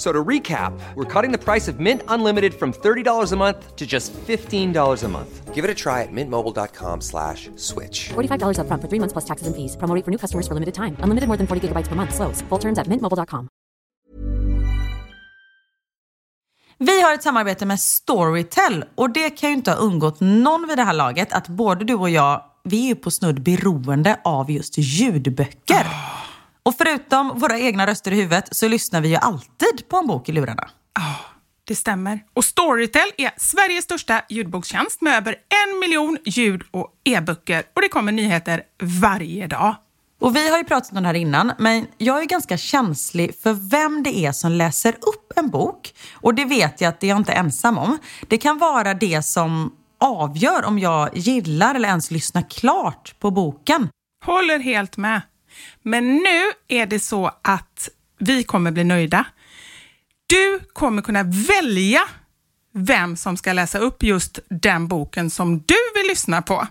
So to recap, we're cutting the price of Mint Unlimited from $30 a month to just $15 a month. Give it a try at mintmobile.com slash switch. $45 upfront for three months plus taxes and fees. Promo rate for new customers for limited time. Unlimited more than 40 gigabytes per month. Slows. Full terms at mintmobile.com. Vi har ett samarbete med Storytel och det kan ju inte ha undgått någon vid det här laget att både du och jag, vi är ju på snudd beroende av just ljudböcker. Och förutom våra egna röster i huvudet så lyssnar vi ju alltid på en bok i lurarna. Det stämmer. Och Storytel är Sveriges största ljudbokstjänst med över en miljon ljud och e-böcker. Och det kommer nyheter varje dag. Och vi har ju pratat om det här innan, men jag är ganska känslig för vem det är som läser upp en bok. Och det vet jag att det är jag inte ensam om. Det kan vara det som avgör om jag gillar eller ens lyssnar klart på boken. Håller helt med. Men nu är det så att vi kommer bli nöjda. Du kommer kunna välja vem som ska läsa upp just den boken som du vill lyssna på.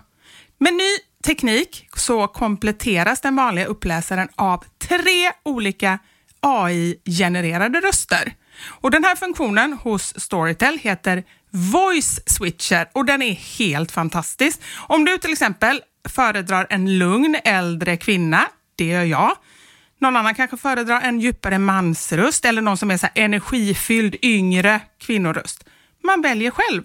Med ny teknik så kompletteras den vanliga uppläsaren av tre olika AI-genererade röster. Och Den här funktionen hos Storytel heter Voice Switcher och den är helt fantastisk. Om du till exempel föredrar en lugn äldre kvinna, det gör jag, någon annan kanske föredrar en djupare mansröst eller någon som är så här energifylld yngre kvinnoröst. Man väljer själv.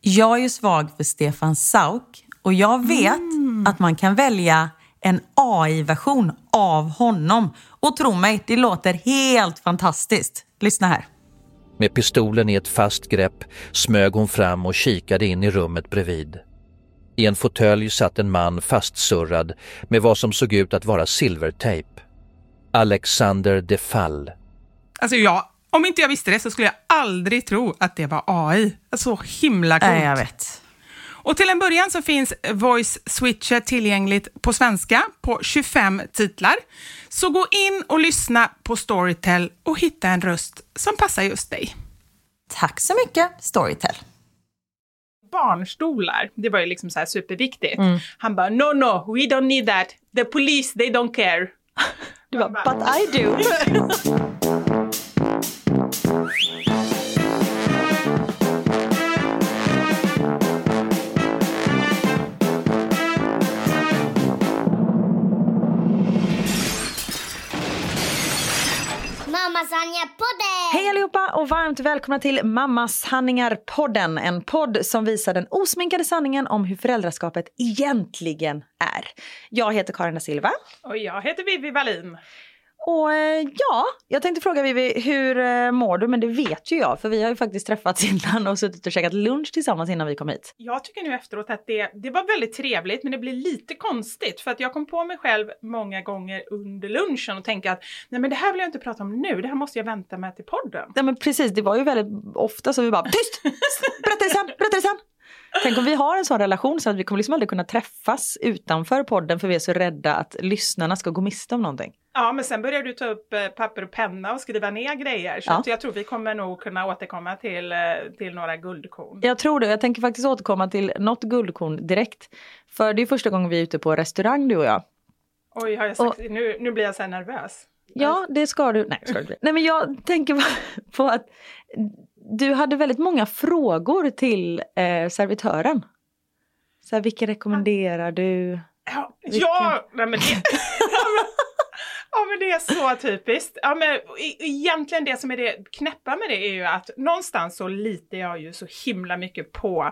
Jag är ju svag för Stefan Sauk och jag vet att man kan välja en AI-version av honom. Och tro mig, det låter helt fantastiskt. Lyssna här. Med pistolen i ett fast grepp smög hon fram och kikade in i rummet bredvid. I en fåtölj satt en man fastsurrad med vad som såg ut att vara silvertejp. Alexander de Fall. Alltså jag, om inte jag visste det så skulle jag aldrig tro att det var AI. Så himla coolt. Nej, jag vet. Och till en början så finns Voice Switcher tillgängligt på svenska på 25 titlar. Så gå in och lyssna på Storytel och hitta en röst som passar just dig. Tack så mycket, Storytel. Barnstolar, det var ju liksom så här superviktigt. Han bara, no no, we don't need that. The police, they don't care. Du bara, but I do. Mamma podden! Hej allihopa och varmt välkomna till Mammas sanningar-podden. En podd som visar den osminkade sanningen om hur föräldraskapet egentligen är. Jag heter Karin da Silva. Och jag heter Vivi Wallin. Och eh, ja, jag tänkte fråga Vivi, hur eh, mår du? Men det vet ju jag, för vi har ju faktiskt träffats innan och suttit och käkat lunch tillsammans innan vi kom hit. Jag tycker nu efteråt att det, det var väldigt trevligt men det blir lite konstigt för att jag kom på mig själv många gånger under lunchen och tänka att nej men det här vill jag inte prata om nu, det här måste jag vänta med till podden. Ja men precis, det var ju väldigt ofta så vi bara tyst! Berätta det sen, berätta det sen! Tänk om vi har en sån relation så att vi kommer liksom aldrig kunna träffas utanför podden för vi är så rädda att lyssnarna ska gå miste om någonting. Ja, men sen börjar du ta upp eh, papper och penna och skriva ner grejer. Så Ja. jag tror vi kommer nog kunna återkomma till, eh, till några guldkorn. Jag tror det. Jag tänker faktiskt återkomma till något guldkorn direkt. För det är första gången vi är ute på restaurang du och jag. Oj, har jag sagt, nu, nu blir jag så här nervös. Ja, det ska du. Nej, ska du. Nej men jag tänker på att du hade väldigt många frågor till eh, servitören. Så här, vilken rekommenderar du? Ja, ja nej, men det, ja, men, det är så typiskt. Ja, men, egentligen det som är det knäppa med det är ju att någonstans så litar jag ju så himla mycket på,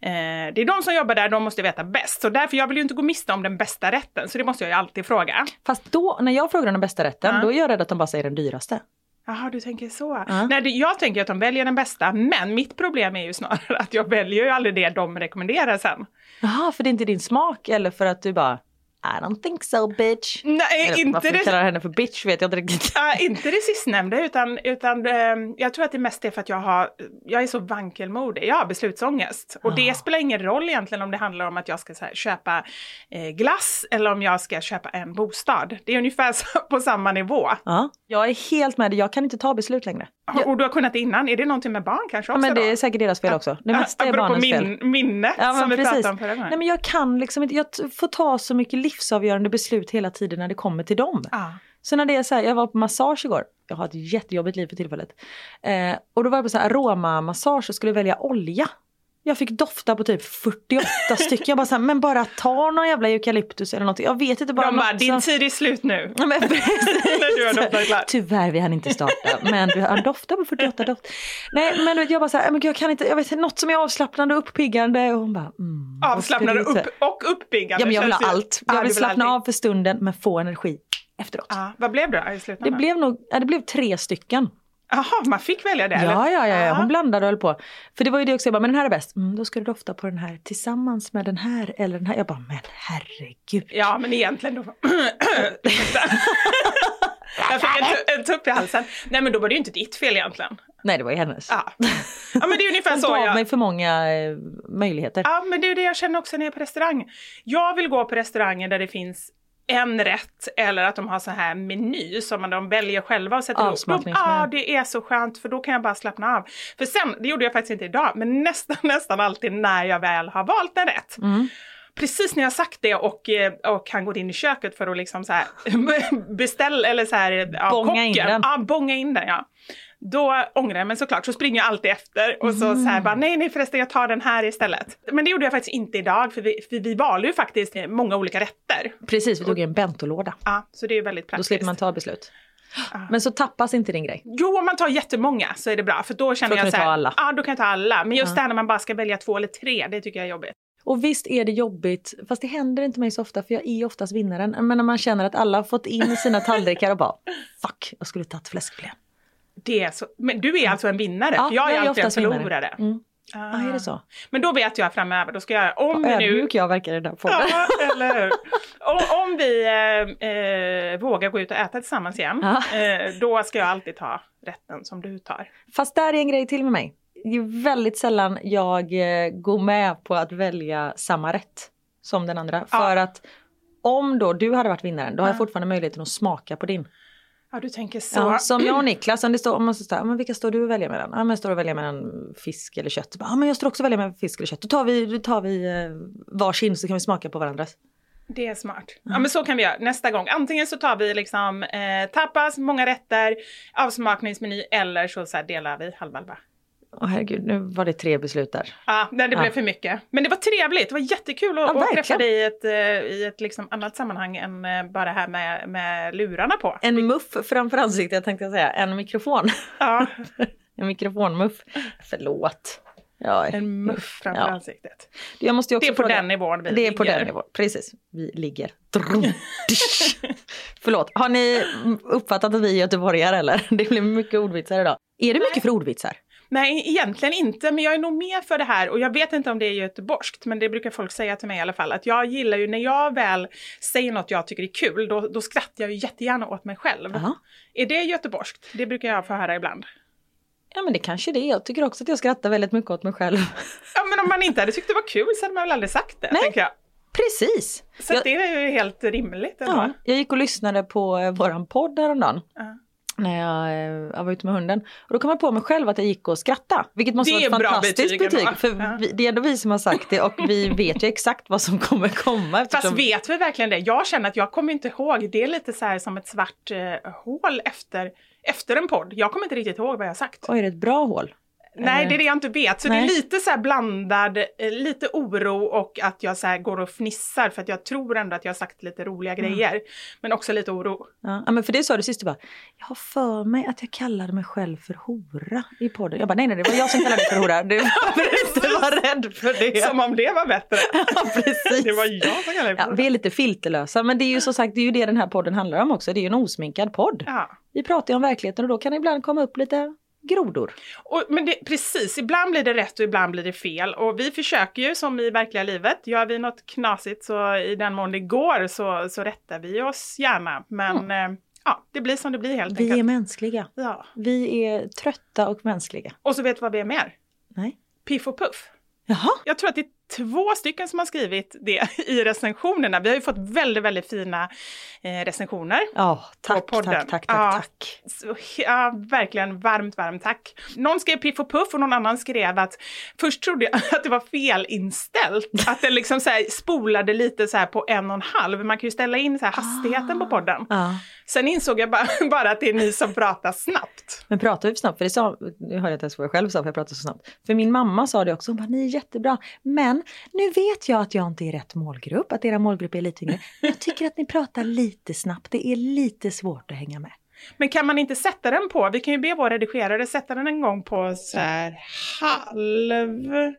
eh, det är de som jobbar där, de måste veta bäst. Så därför, jag vill ju inte gå miste om den bästa rätten, så det måste jag ju alltid fråga. Fast då, när jag frågar den bästa rätten, Ja. då är jag rädd att de bara säger den dyraste. Jaha, du tänker så. Ja. Nej, det, jag tänker att de väljer den bästa, men mitt problem är ju snarare att jag väljer ju aldrig det de rekommenderar sen. Jaha, för det är inte din smak eller för att du bara, I don't think so bitch. Nej, Eller, inte varför det, kallar henne för bitch vet jag inte riktigt. Ja, inte det sistnämnda, utan, utan eh, jag tror att det mest är för att jag, har, jag är så vankelmodig. Jag har beslutsångest. Och det spelar ingen roll egentligen om det handlar om att jag ska så här, köpa eh, glass eller om jag ska köpa en bostad. Det är ungefär så, på samma nivå. Ja, jag är helt med dig, jag kan inte ta beslut längre. Och du har kunnat det innan. Är det någonting med barn kanske Ja, också? men det då? är säkert deras fel också. Det mesta är Apropå barnens fel. min, minnet Ja, som vi precis. pratade om förra gången. Nej, men jag kan liksom inte, jag får ta så mycket livsavgörande beslut hela tiden när det kommer till dem. Ja. Så när det är så här, jag var på massage igår, jag har ett jättejobbigt liv för tillfället. Eh, och då var jag på så här aromamassage och skulle välja olja. Jag fick dofta på typ 48 stycken. Jag bara så här, men bara ta någon jävla eukalyptus eller något. Jag vet inte bara De bara, din tid är slut nu. Ja, men. När du har doftat klart. Tyvärr, vi hann inte starta. Men du har doftat på 48 doft. Nej, men vet, jag bara så här, men jag kan inte, jag vet något som är avslappnande och uppiggande. Och hon bara, mm, du upp, och uppiggande. Ja, men jag vill ha allt. Ja, Jag vill slappna av för stunden men få energi efteråt. Ja, vad blev det i Det slutändan? blev nog, det blev tre stycken. Jaha, man fick välja det? Ja, eller? ja, ja, ja, Ja. hon blandade och höll på. För det var ju det också, jag bara, men den här är bäst. Mm, då ska du dofta på den här tillsammans med den här eller den här. Jag bara, men herregud. Ja, men egentligen då... jag fick en, en tupp i halsen. Nej, men då var det ju inte ditt fel egentligen. Nej, det var ju hennes. Ja, ja men det är ungefär Hon så gav jag... mig för många eh, möjligheter. Ja, men det är det jag känner också när jag är på restaurang. Jag vill gå på restauranger där det finns en rätt eller att de har så här meny som man de väljer själva och sätter ihop. Ja, det är så skönt för då kan jag bara slappna av. För sen, det gjorde jag faktiskt inte idag, men nästan, nästan alltid när jag väl har valt en rätt. Mm. Precis när jag har sagt det och, eh, och han går in i köket för att liksom så här beställa eller så här, ja, Bonga in kocken. den. Ja, bonga in den ja. Då ångrar jag mig såklart, så springer jag alltid efter och så, så här bara nej, nej förresten jag tar den här istället. Men det gjorde jag faktiskt inte idag för vi, för vi valde ju faktiskt många olika rätter. Precis, vi tog en bentolåda. Ja, så det är ju väldigt Då praktiskt. slipper man ta beslut. Men så tappas inte din grej. Jo, om man tar jättemånga så är det bra för då känner Då kan jag så här, ta alla. Ja, då kan jag ta alla. Men just där när man bara ska välja två eller tre, det tycker jag är jobbigt. Och visst är det jobbigt, fast det händer inte mig så ofta för jag är oftast vinnaren. Men när man känner att alla har fått in sina tallrikar och bara fuck, jag skulle tagit fläskfilé. Det är så, men du är alltså en vinnare, Ja, för jag är jag är alltid en förlorare. Mm. Ah. Ja, är det så? Men då vet jag framöver, då ska jag, om vi nu... Jag verkar i den här podden. Ja, eller hur? Om, om vi eh, eh, vågar gå ut och äta tillsammans igen, Ja. eh, då ska jag alltid ta rätten som du tar. Fast där är en grej till med mig. Det är väldigt sällan jag eh, går med på att välja samma rätt som den andra. Ja. För att om då du hade varit vinnaren, då har jag Ja. fortfarande möjligheten att smaka på din. Ja, du tänker så. Ja, som jag och Niklas, om det står, om man står, men vilka står du och väljer mellan? Ja, men jag står och väljer mellan fisk eller kött. Ja, men jag står också och väljer mellan fisk eller kött. Då tar vi, då tar vi eh, varsin så kan vi smaka på varandras. Det är smart. Ja men så kan vi göra nästa gång. Antingen så tar vi liksom eh, tapas, många rätter, avsmakningsmeny eller så, så delar vi halva halva. Åh herregud, nu var det tre beslut där. Ja, nej, det Ja. blev för mycket. Men det var trevligt, det var jättekul att, Ja, att träffa dig i ett, eh, i ett liksom annat sammanhang än eh, bara här med, med lurarna på. En muff framför ansiktet tänkte jag säga, en mikrofon. Ja, En mikrofonmuff. Förlåt. Ja, en muff framför Ja. ansiktet. Jag måste också Det är på fråga- den nivån vi Det är på ligger. den nivån, precis. Vi ligger. Förlåt, har ni uppfattat att vi är göteborgare eller? Det blir mycket ordvitsar idag. Är det mycket för ordvitsar? Nej, egentligen inte, men jag är nog med för det här och jag vet inte om det är göteborgskt, men det brukar folk säga till mig i alla fall, att jag gillar ju när jag väl säger något jag tycker är kul, då, då skrattar jag ju jättegärna åt mig själv. Ja. Är det göteborgskt? Det brukar jag få höra ibland. Ja men det kanske det är. Jag tycker också att jag skrattar väldigt mycket åt mig själv. Ja, men om man inte hade tyckt det var kul så hade man väl aldrig sagt det, Nej. tänker jag. Precis! Så jag, det är ju helt rimligt ändå. ja, jag gick och lyssnade på eh, våran podd häromdagen. Ja. När jag, eh, jag var ute med hunden. Och då kom jag på mig själv att jag gick och skrattade. Vilket måste Det vara ett fantastiskt betyg för Ja. vi, det är ändå vi som har sagt det och vi vet ju exakt vad som kommer komma. Fast eftersom- vet vi verkligen det? Jag känner att jag kommer inte ihåg. Det är lite så här som ett svart eh, hål efter, efter en podd. Jag kommer inte riktigt ihåg vad jag har sagt. Oj, är det ett bra hål? Nej, det är det jag inte vet. Så det Nej. är lite så blandad, eh, lite oro och att jag så går och fnissar för att jag tror ändå att jag har sagt lite roliga Mm. grejer. Men också lite oro. Ja, ja, men för det sa du sist, du bara, jag har för mig att jag kallade mig själv för hora i podden. Jag bara, nej nej, det var jag som kallade dig för hora. Du behöver inte vara rädd för det. Som om det var bättre. Ja, precis. Det var jag som kallade det Ja, för vi är lite filterlösa, men det är ju som sagt det är ju det den här podden handlar om också. Det är ju en osminkad podd. ja. Vi pratar ju om verkligheten och då kan det ibland komma upp lite grodor. Och, men det, precis, ibland blir det rätt och ibland blir det fel. Och vi försöker ju som i verkliga livet. Gör vi något knasigt så i den mån det går så, så rättar vi oss gärna. Men eh, ja, det blir som det blir helt Vi enkelt. är mänskliga. Ja. Vi är trötta och mänskliga. Och så vet du vad vi är mer? Nej. Piff och Puff. Jaha. Jag tror att det är två stycken som har skrivit det i recensionerna. Vi har ju fått väldigt, väldigt fina eh, recensioner. Ja, tack, podden. tack, tack, tack, Ja. tack. Så, ja, verkligen varmt, varmt tack. Någon skrev Piff och Puff och någon annan skrev att först trodde jag att det var felinställt. Att det liksom så spolade lite så här på en och en halv. Man kan ju ställa in så hastigheten på podden. Ja. Sen insåg jag bara, bara att det är ni som pratar snabbt. Men pratar vi för snabbt? För det sa, nu hörde jag inte ens vad jag själv sa för jag pratar så snabbt. För min mamma sa det också, hon bara, ni är jättebra. Men nu vet jag att jag inte är rätt målgrupp, att era målgrupp är lite yngre. Men jag tycker att ni pratar lite snabbt, det är lite svårt att hänga med. Men kan man inte sätta den på, vi kan ju be vår redigerare sätta den en gång på så här halv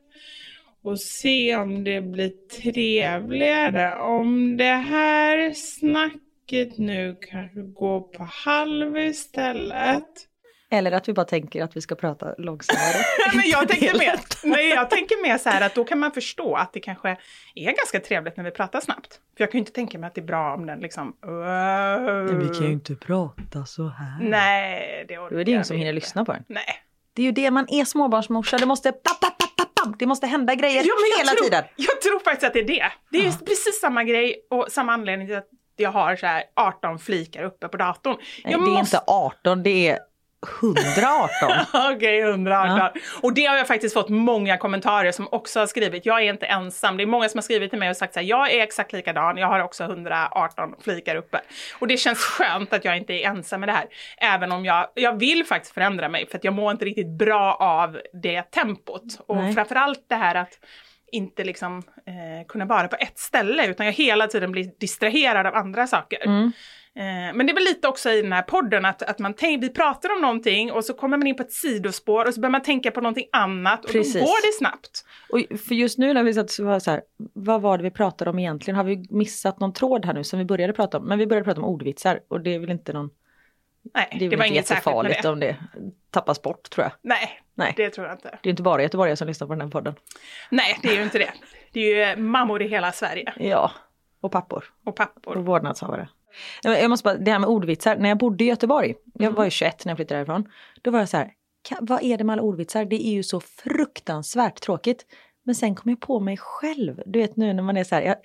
och se om det blir trevligare. Om det här snacket nu kanske går på halv istället. Eller att vi bara tänker att vi ska prata långsammare. Men jag tänker mer, nej, jag tänker mer så här att då kan man förstå att det kanske är ganska trevligt när vi pratar snabbt. För jag kan ju inte tänka mig att det är bra om den liksom... inte prata så här. Nej, det orkar Då är det ingen vi som hinner inte. lyssna på den. Nej. Det är ju det, man är småbarnsmorsa, det måste. Det måste hända grejer Ja, men jag hela tror, tiden. Jag tror faktiskt att det är det. Det är just precis samma grej och samma anledning till att jag har så här 18 flikar uppe på datorn. Nej, det är måste- inte 18, det är 118. Okej, 118. Och det har jag faktiskt fått många kommentarer som också har skrivit. Jag är inte ensam. Det är många som har skrivit till mig och sagt så här, jag är exakt likadan. Jag har också 118 flikar uppe. Och det känns skönt att jag inte är ensam med det här. Även om jag, jag vill faktiskt förändra mig för att jag mår inte riktigt bra av det tempot. Och Nej. framförallt det här att inte liksom eh, kunna vara på ett ställe utan jag hela tiden blir distraherad av andra saker. Mm. Eh, Men det är väl lite också i den här podden att, att man tänk, vi pratar om någonting och så kommer man in på ett sidospår och så börjar man tänka på någonting annat och Precis. då går det snabbt. Och för just nu när vi satt så var så här, vad var det vi pratade om egentligen? Har vi missat någon tråd här nu som vi började prata om? Men vi började prata om ordvitsar och det är väl inte någon, Nej, det det, är väl var inte inget särskilt med jättefarligt det. om det tappas bort tror jag. Nej, Nej. det tror jag inte. Det är inte bara göteborgare som lyssnar på den här podden. Nej, det är ju inte det. Det är ju eh, mammor i hela Sverige Ja, och pappor och pappor. och vårdnadshavare. Jag måste bara, det här med ordvitsar, när jag bodde i Göteborg, jag var ju 21 när jag flyttade därifrån, då var jag så här, "Ka- vad är det med alla ordvitsar? Det är ju så fruktansvärt tråkigt. Men sen kom jag på mig själv, du vet nu när man är så här, jag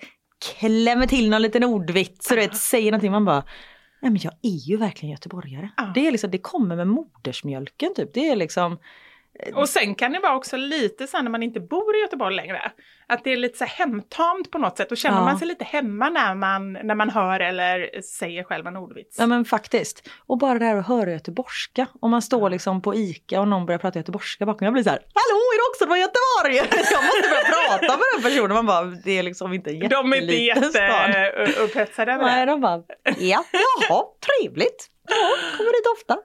klämmer till någon liten ordvits och du vet, säger någonting, man bara, nej men jag är ju verkligen göteborgare. Ja. Det är liksom, det kommer med modersmjölken typ, det är liksom, Och sen kan det vara också lite så här när man inte bor i Göteborg längre. Att det är lite så hemtamt på något sätt. Då känner Ja. man sig lite hemma när man, när man hör eller säger själv en ordvits. Ja men faktiskt. Och bara det här att höra göteborgska. Om man står liksom på ICA och någon börjar prata göteborgska bakom. Jag blir så här, hallå är det också från Göteborg? Jag måste börja prata med den personen. Man bara, det är liksom inte en De är inte jätteupphetsade över Nej, det. de bara, ja, jaha, trevligt. Ja, kommer dit ofta.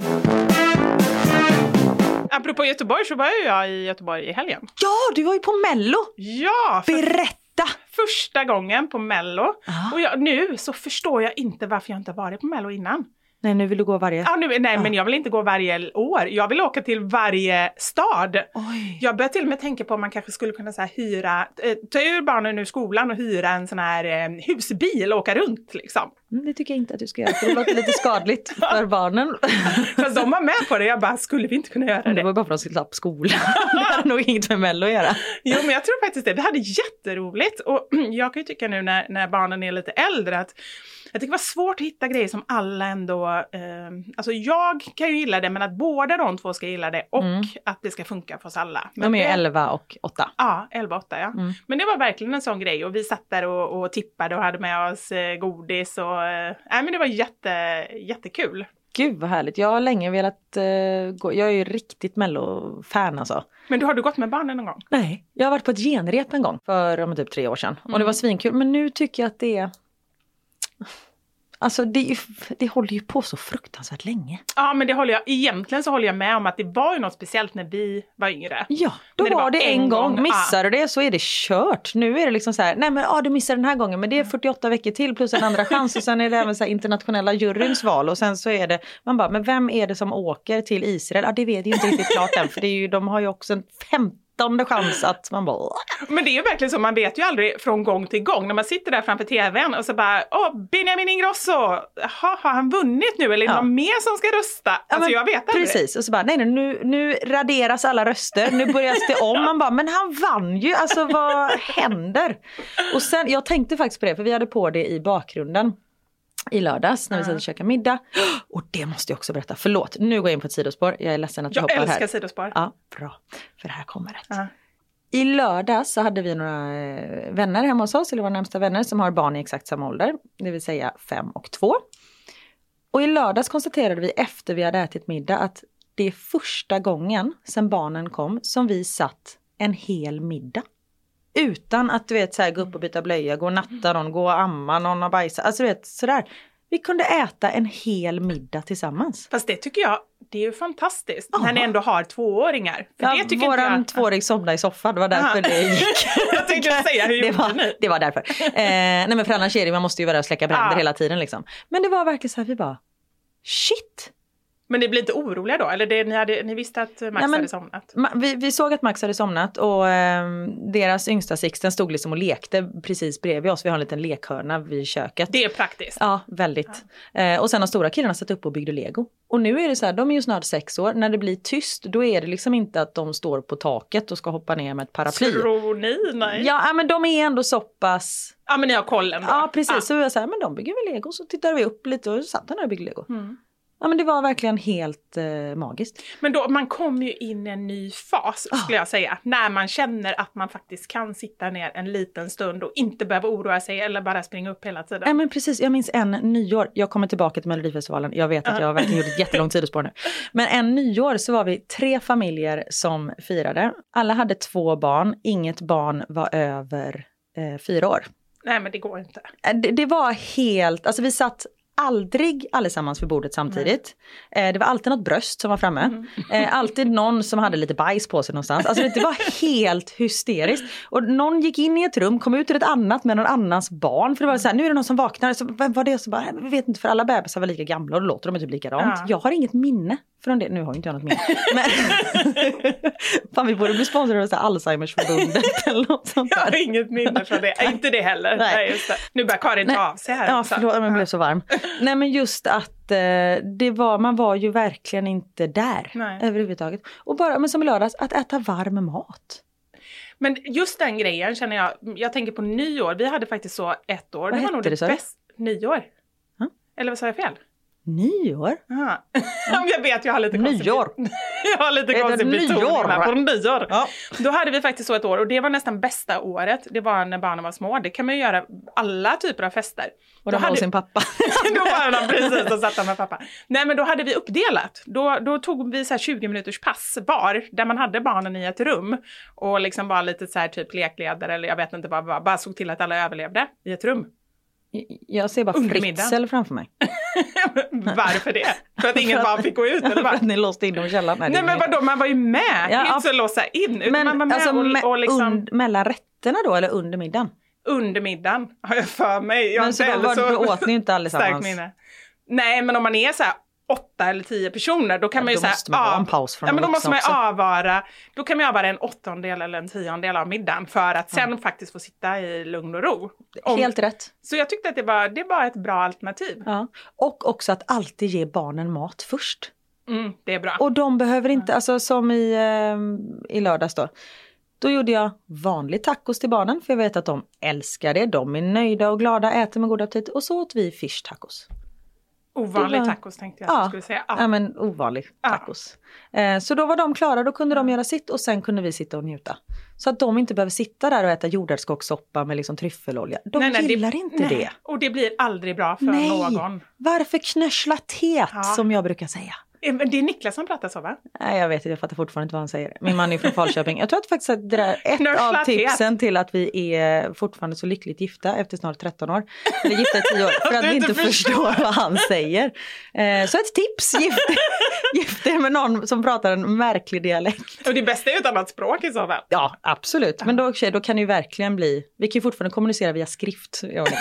Apropå Göteborg så var ju jag i Göteborg i helgen. Ja, du var ju på Mello. Ja, för Berätta. första gången på Mello. Ah. Och jag, nu så förstår jag inte varför jag inte varit på Mello innan. Nej, nu vill du gå varje... Ja, nu, nej, men jag vill inte gå varje år. Jag vill åka till varje stad. Oj. Jag börjar till och med tänka på om man kanske skulle kunna så här, hyra, eh, ta ur barnen ur skolan och hyra en sån här eh, husbil och åka runt liksom. Mm, Det tycker jag inte att du ska göra, för det låter lite skadligt för barnen. Fast de var med på det. Jag bara, skulle vi inte kunna göra Det det? var bara för att de skulle slapp skolan. Det hade nog inget med Mello att göra. Jo, men jag tror faktiskt det. Vi hade jätteroligt. Och jag kan ju tycka nu när, när barnen är lite äldre att jag tycker det var svårt att hitta grejer som alla ändå... Eh, alltså jag kan ju gilla det, men att båda de två ska gilla det och att det ska funka för oss alla. Men De är ju det- 11 och 8. Ja, 11-8 ja. Mm. Men det var verkligen en sån grej och vi satt där och, och tippade och hade med oss eh, godis och... Eh, nej men det var jätte, jättekul. Gud vad härligt. Jag har länge velat eh, gå. Jag är ju riktigt mello-fan alltså. Men du har du gått med barnen någon gång? Nej. Jag har varit på ett genrep en gång för men typ tre år sedan. Och det Mm. var svinkul. Men nu tycker jag att det är... Alltså det, ju, det håller ju på så fruktansvärt länge. Ja, men det håller jag, egentligen så håller jag med om att det var ju något speciellt när vi var yngre. Ja, då det var var det en gång. gång, Missar du det så är det kört. Nu är det liksom så här, nej men ja, du missar den här gången men det är 48 veckor till plus en andra chans och sen är det även så här internationella juryns val och sen så är det, man bara, men vem är det som åker till Israel? Ja, det vet jag inte riktigt klart än för det är ju, de har ju också en femtonde chans att man bara. Men det är ju verkligen så, man vet ju aldrig från gång till gång när man sitter där framför tvn och så bara åh, Benjamin Ingrosso, ha, har han vunnit nu eller är det Ja. någon mer som ska rösta? Ja, alltså men jag vet aldrig. Precis, och så bara nej, nej nu, nu raderas alla röster, nu börjar det om. Man bara, men han vann ju, alltså vad händer? Och sen, jag tänkte faktiskt på det, för vi hade på det i bakgrunden i lördags när vi satt och käkade middag. Och det måste jag också berätta, förlåt, nu går jag in på ett sidospår, jag är ledsen att jag, Jag hoppar älskar här. sidospår. Ja, bra, för här kommer det. Ja. I lördag så hade vi några eh, vänner hemma hos oss, eller våra närmsta vänner, som har barn i exakt samma ålder, det vill säga fem och två. Och i lördags konstaterade vi efter vi hade ätit middag att det är första gången sedan barnen kom som vi satt en hel middag. Utan att du vet så här, gå upp och byta blöja, gå och natta någon, gå och amma någon och bajsa. Alltså du vet sådär. Vi kunde äta en hel middag tillsammans. Fast det tycker jag, det är ju fantastiskt Ja. när ni ändå har tvååringar. För det tycker våran jag... tvååring somnade i soffan, det var därför Ja. det gick. jag tänkte säga, hur det var, ni? det var därför. Eh, nej men för annars är det, man måste ju vara där och släcka bränder Ja. hela tiden liksom. Men det var verkligen så här, vi bara shit. Men ni blir inte oroliga då? Eller det, ni, hade, ni visste att Max Nej, men- hade somnat? Vi, vi såg att Max hade somnat och ehm, deras yngsta Sixten stod liksom och lekte precis bredvid oss. Vi har en liten lekhörna vid köket. Det är praktiskt. Ja, väldigt. Eh, och sen har stora killarna satt upp och byggde lego. Och nu är det så här, de är ju snart sex år. När det blir tyst, då är det liksom inte att de står på taket och ska hoppa ner med ett paraply. Tror ni? Nej. Ja. Ja, men de är ändå så pass men ni har kollen då? Ja, precis. Så vi var så här, men de bygger väl lego. Så tittade vi upp lite och satt han där och byggde lego. Mm. Ja, men det var verkligen helt eh, magiskt. Men då, man kommer ju in i en ny fas Ah. skulle jag säga. När man känner att man faktiskt kan sitta ner en liten stund och inte behöva oroa sig eller bara springa upp hela tiden. Ja, men precis. Jag minns en nyår. Jag kommer tillbaka till Melodifestivalen. Jag vet att jag har verkligen gjort ett jättelångt sidospår nu. Men en nyår så var vi tre familjer som firade. Alla hade två barn. Inget barn var över eh, fyra år. Nej men det går inte. Eh, Det, det var helt, alltså vi satt aldrig allesammans vid bordet samtidigt. Eh, det var alltid något bröst som var framme. Eh, alltid någon som hade lite bajs på sig någonstans. Alltså det, det var helt hysteriskt. Och någon gick in i ett rum, kom ut ur ett annat med någon annans barn. För det var så här, nu är det någon som vaknar. Så, vem var det? Så bara, vi vet inte för alla bebisar var lika gamla och då låter de typ likadant. Ja. Jag har inget minne från det. Nu har ju inte jag något minne. Men Fan vi borde bli sponsrade av Alzheimersförbundet eller något sånt Jag där. har inget minne från det. Inte det heller. Nej. Nej. just det. Nu börjar Karin ta av sig här. Ja, också. förlåt, men jag blev så varm. Nej men just att eh, det var, man var ju verkligen inte där Nej. överhuvudtaget. Och bara, men som i lördags, att äta varm mat. Men just den grejen känner jag, jag tänker på nyår, vi hade faktiskt så ett år. Vad det var nog det, det bästa. Nyår? Eller vad sa jag fel? Nyår? Aha. jag vet, jag har lite konstig Nyår. Jag har lite konstig betoning här på nyår. Ja. Då hade vi faktiskt så ett år och det var nästan bästa året. Det var när barnen var små. Det kan man ju göra alla typer av fester. Och Då de var hade- sin pappa. då var de precis och satt med pappa. Nej men då hade vi uppdelat. Då, då tog vi så här 20 minuters pass var, där man hade barnen i ett rum. Och liksom var lite så här typ lekledare eller jag vet inte vad, vad bara såg till att alla överlevde i ett rum. Jag ser bara. Fritzl framför mig. Varför det? För att ingen barn fick gå ut eller För vad? att ni låste in dem i källaren. Nej är men vadå, man var ju med! Ja, inte så låsa in. Utan man var Men med alltså och, och liksom und- mellan rätterna då eller under middagen? under middagen har jag för mig. Jag Men så då, var, då åt ni inte allesammans? Nej men om man är så här åtta eller tio personer då kan Ja, man ju från ja, men då måste man ju avvara, då kan man avvara en åttondel eller en tiondel av middagen för att sen faktiskt få sitta i lugn och ro. Om- Helt rätt. Så jag tyckte att det var, det var ett bra alternativ. Ja. Och också att alltid ge barnen mat först. Mm, det är bra. Och de behöver inte, alltså som i, eh, i lördags då. Då gjorde jag vanlig tacos till barnen för jag vet att de älskar det. De är nöjda och glada, äter med god aptit. Och så åt vi fish tacos. Ovanlig det var- tacos tänkte jag att du skulle säga. ja. Ja. men ovanlig Ja. tacos. Eh, så då var de klara, då kunde de göra sitt och sen kunde vi sitta och njuta. Så att de inte behöver sitta där och äta jordärtskockssoppa med liksom tryffelolja. De Nej, nej, gillar inte nej. det. Och det blir aldrig bra för Nej. någon. Varför knöschla teet Ja. som jag brukar säga? Eh, Det är Niklas som pratar så va? Nej, jag vet inte, jag fattar fortfarande inte vad han säger. Min man är från Falköping. Jag tror att faktiskt att det där är ett av tipsen till att vi är fortfarande så lyckligt gifta efter snart 13 år. Eller gifta i 10 år, för att vi inte förstår. vad han säger. Eh, Så ett tips, gift, er med någon som pratar en märklig dialekt. Och det bästa är ju ett annat språk i så fall. Ja, absolut. Men då, då kan det ju verkligen bli, vi kan ju fortfarande kommunicera via skrift. jag.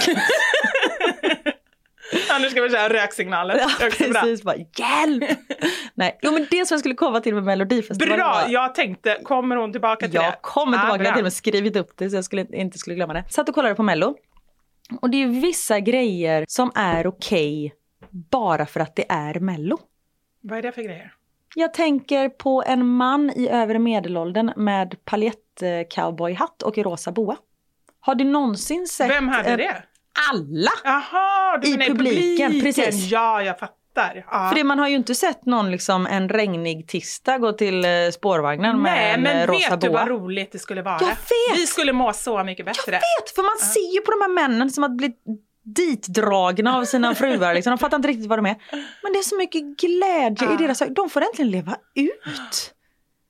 Annars ska vi köra röksignaler. Ja, bra. precis, bara hjälp! Nej, jo men det som jag skulle komma till med Melodifestivalen Bra, var- jag tänkte, kommer hon tillbaka till det? Jag kommer Ah, tillbaka, jag bra. har till och med skrivit upp det så jag skulle, inte skulle glömma det. Satt och kollade på Mello. Och det är vissa grejer som är okej bara för att det är Mello. Vad är det för grejer? Jag tänker på en man i övre medelåldern med paljettcowboyhatt och rosa boa. Har du någonsin sett... Vem hade det? Alla! Jaha, du I menar publiken, precis. Ja, jag fattar. Ja. För det, man har ju inte sett någon liksom en regnig tisdag gå till eh, spårvagnen med Nej, en men eh, rosa vet du boa. vad roligt det skulle vara? Jag vet! Vi skulle må så mycket bättre. Jag vet, för man ser ju på de här männen som att bli ditdragna av sina fruar. Liksom. De fattar inte riktigt vad de är. Men det är så mycket glädje i deras ögon. De får äntligen leva ut.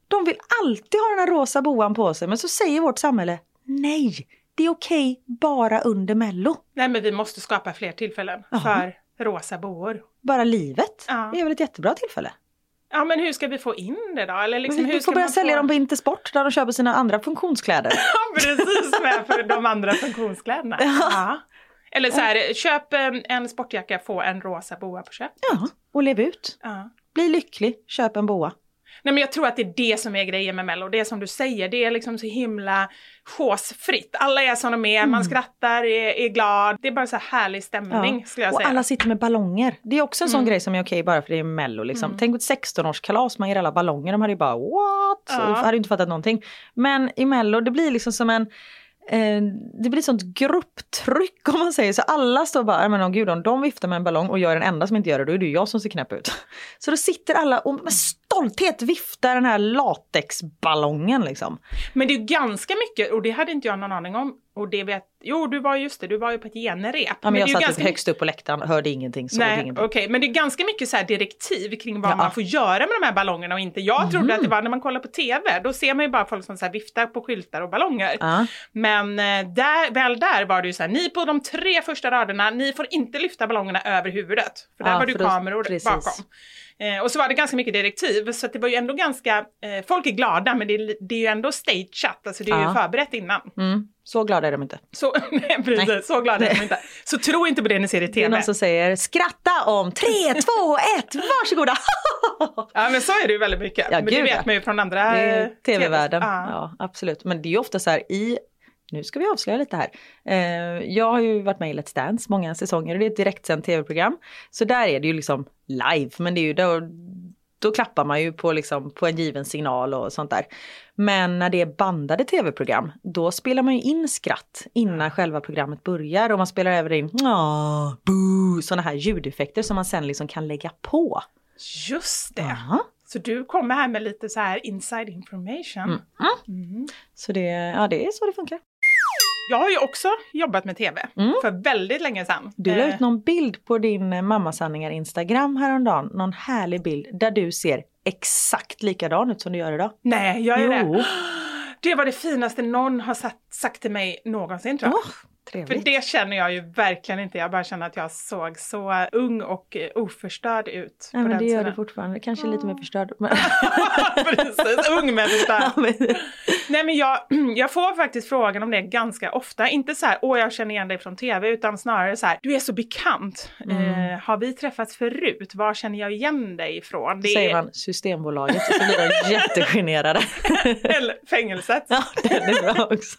De vill alltid ha den här rosa boan på sig. Men så säger vårt samhälle nej, det är okej bara under mello. Nej, men vi måste skapa fler tillfällen för rosa boor. Bara livet. Ja. Det är väl ett jättebra tillfälle. Ja, men hur ska vi få in det då? Eller liksom, vi hur får börja sälja få... dem på Intersport där de köper sina andra funktionskläder. Ja, precis, med för de andra funktionskläderna. Ja. Eller så här, köp eh, en sportjacka, få en rosa boa på köp. Ja, och lev ut. Ja. Bli lycklig, köp en boa. Nej men jag tror att det är det som är grejen med Mello. Det är som du säger, det är liksom så himla chosefritt. Alla är som de är, Mm. man skrattar, är, är glad. Det är bara så här härlig stämning skulle jag Och säga. alla sitter med ballonger. Det är också en sån Mm. grej som är okej bara för det är mello. Liksom. Tänk på ett 16-årskalas, man ger alla ballonger. De hade ju bara what? Ja. Och hade inte fattat någonting. Men i mello, det blir liksom som en eh, det blir sånt grupptryck om man säger så. Alla står bara, "Ja, men oh, gud om de viftar med en ballong och jag är den enda som inte gör det, då är det ju jag som ser knäpp ut. Så då sitter alla och stolthet viftar den här latexballongen liksom. Men det är ganska mycket, och det hade inte jag någon aning om. Och det vet, jo du var just det, du var ju på ett genrep. Ja, men är jag satt ganska typ högst upp på läktaren, hörde ingenting, såg Nej, ingenting. okej, men det är ganska mycket så direktiv kring vad Ja. man får göra med de här ballongerna och inte. Jag trodde att det var när man kollar på TV, då ser man ju bara folk som så viftar på skyltar och ballonger. Ja. Men eh, där, väl där var det ju så här, ni på de tre första raderna, ni får inte lyfta ballongerna över huvudet. För där Ja, var det ju kameror precis. bakom. Eh, och så var det ganska mycket direktiv, så det var ju ändå ganska, eh, folk är glada men det är, det är ju ändå stageat, alltså det är Ja. ju förberett innan. Mm, så glada är de inte. Så, nej, precis, Nej. så glada är de inte. Så tro inte på det ni ser i Det är TV. någon som säger skratta om tre, två, ett, varsågoda! Ja men så är det ju väldigt mycket. Ja, men det gud, vet ja. man ju från andra Det är tv-världen. Ja. Ja, absolut. Men det är ju ofta så här i nu ska vi avslöja lite här. Eh, jag har ju varit med i Let's Dance många säsonger och det är ett direktsänt tv-program. Så där är det ju liksom live, men det är ju då, då klappar man ju på, liksom, på en given signal och sånt där. Men när det är bandade tv-program, då spelar man ju in skratt innan själva programmet börjar och man spelar även in "Åh, boo, sådana här ljudeffekter som man sen liksom kan lägga på. Just det. Aha. Så du kommer här med lite så här inside information. Mm. Så det, ja, det är så det funkar. Jag har ju också jobbat med tv för väldigt länge sedan. Mm. Du la Eh, ut någon bild på din eh, mammasanningar Instagram häromdagen. Någon härlig bild där du ser exakt likadan ut som du gör idag. Nej, jag är Jo. det. Det var det finaste någon har sagt, sagt till mig någonsin tror jag. Åh, För trevligt. det känner jag ju verkligen inte. Jag bara känner att jag såg så ung och eh, oförstörd ut. Nej, men det gör tiden. du fortfarande. Kanske lite mer förstörd. Men... Precis, ung men förstörd. Ja, men- Nej men jag, jag får faktiskt frågan om det ganska ofta. Inte så här, åh jag känner igen dig från tv, utan snarare så här, du är så bekant. Mm. Eh, har vi träffats förut? Var känner jag igen dig ifrån? Det Säger är, man Systembolaget så blir de jättegenerade. Eller fängelset. ja, den är bra också.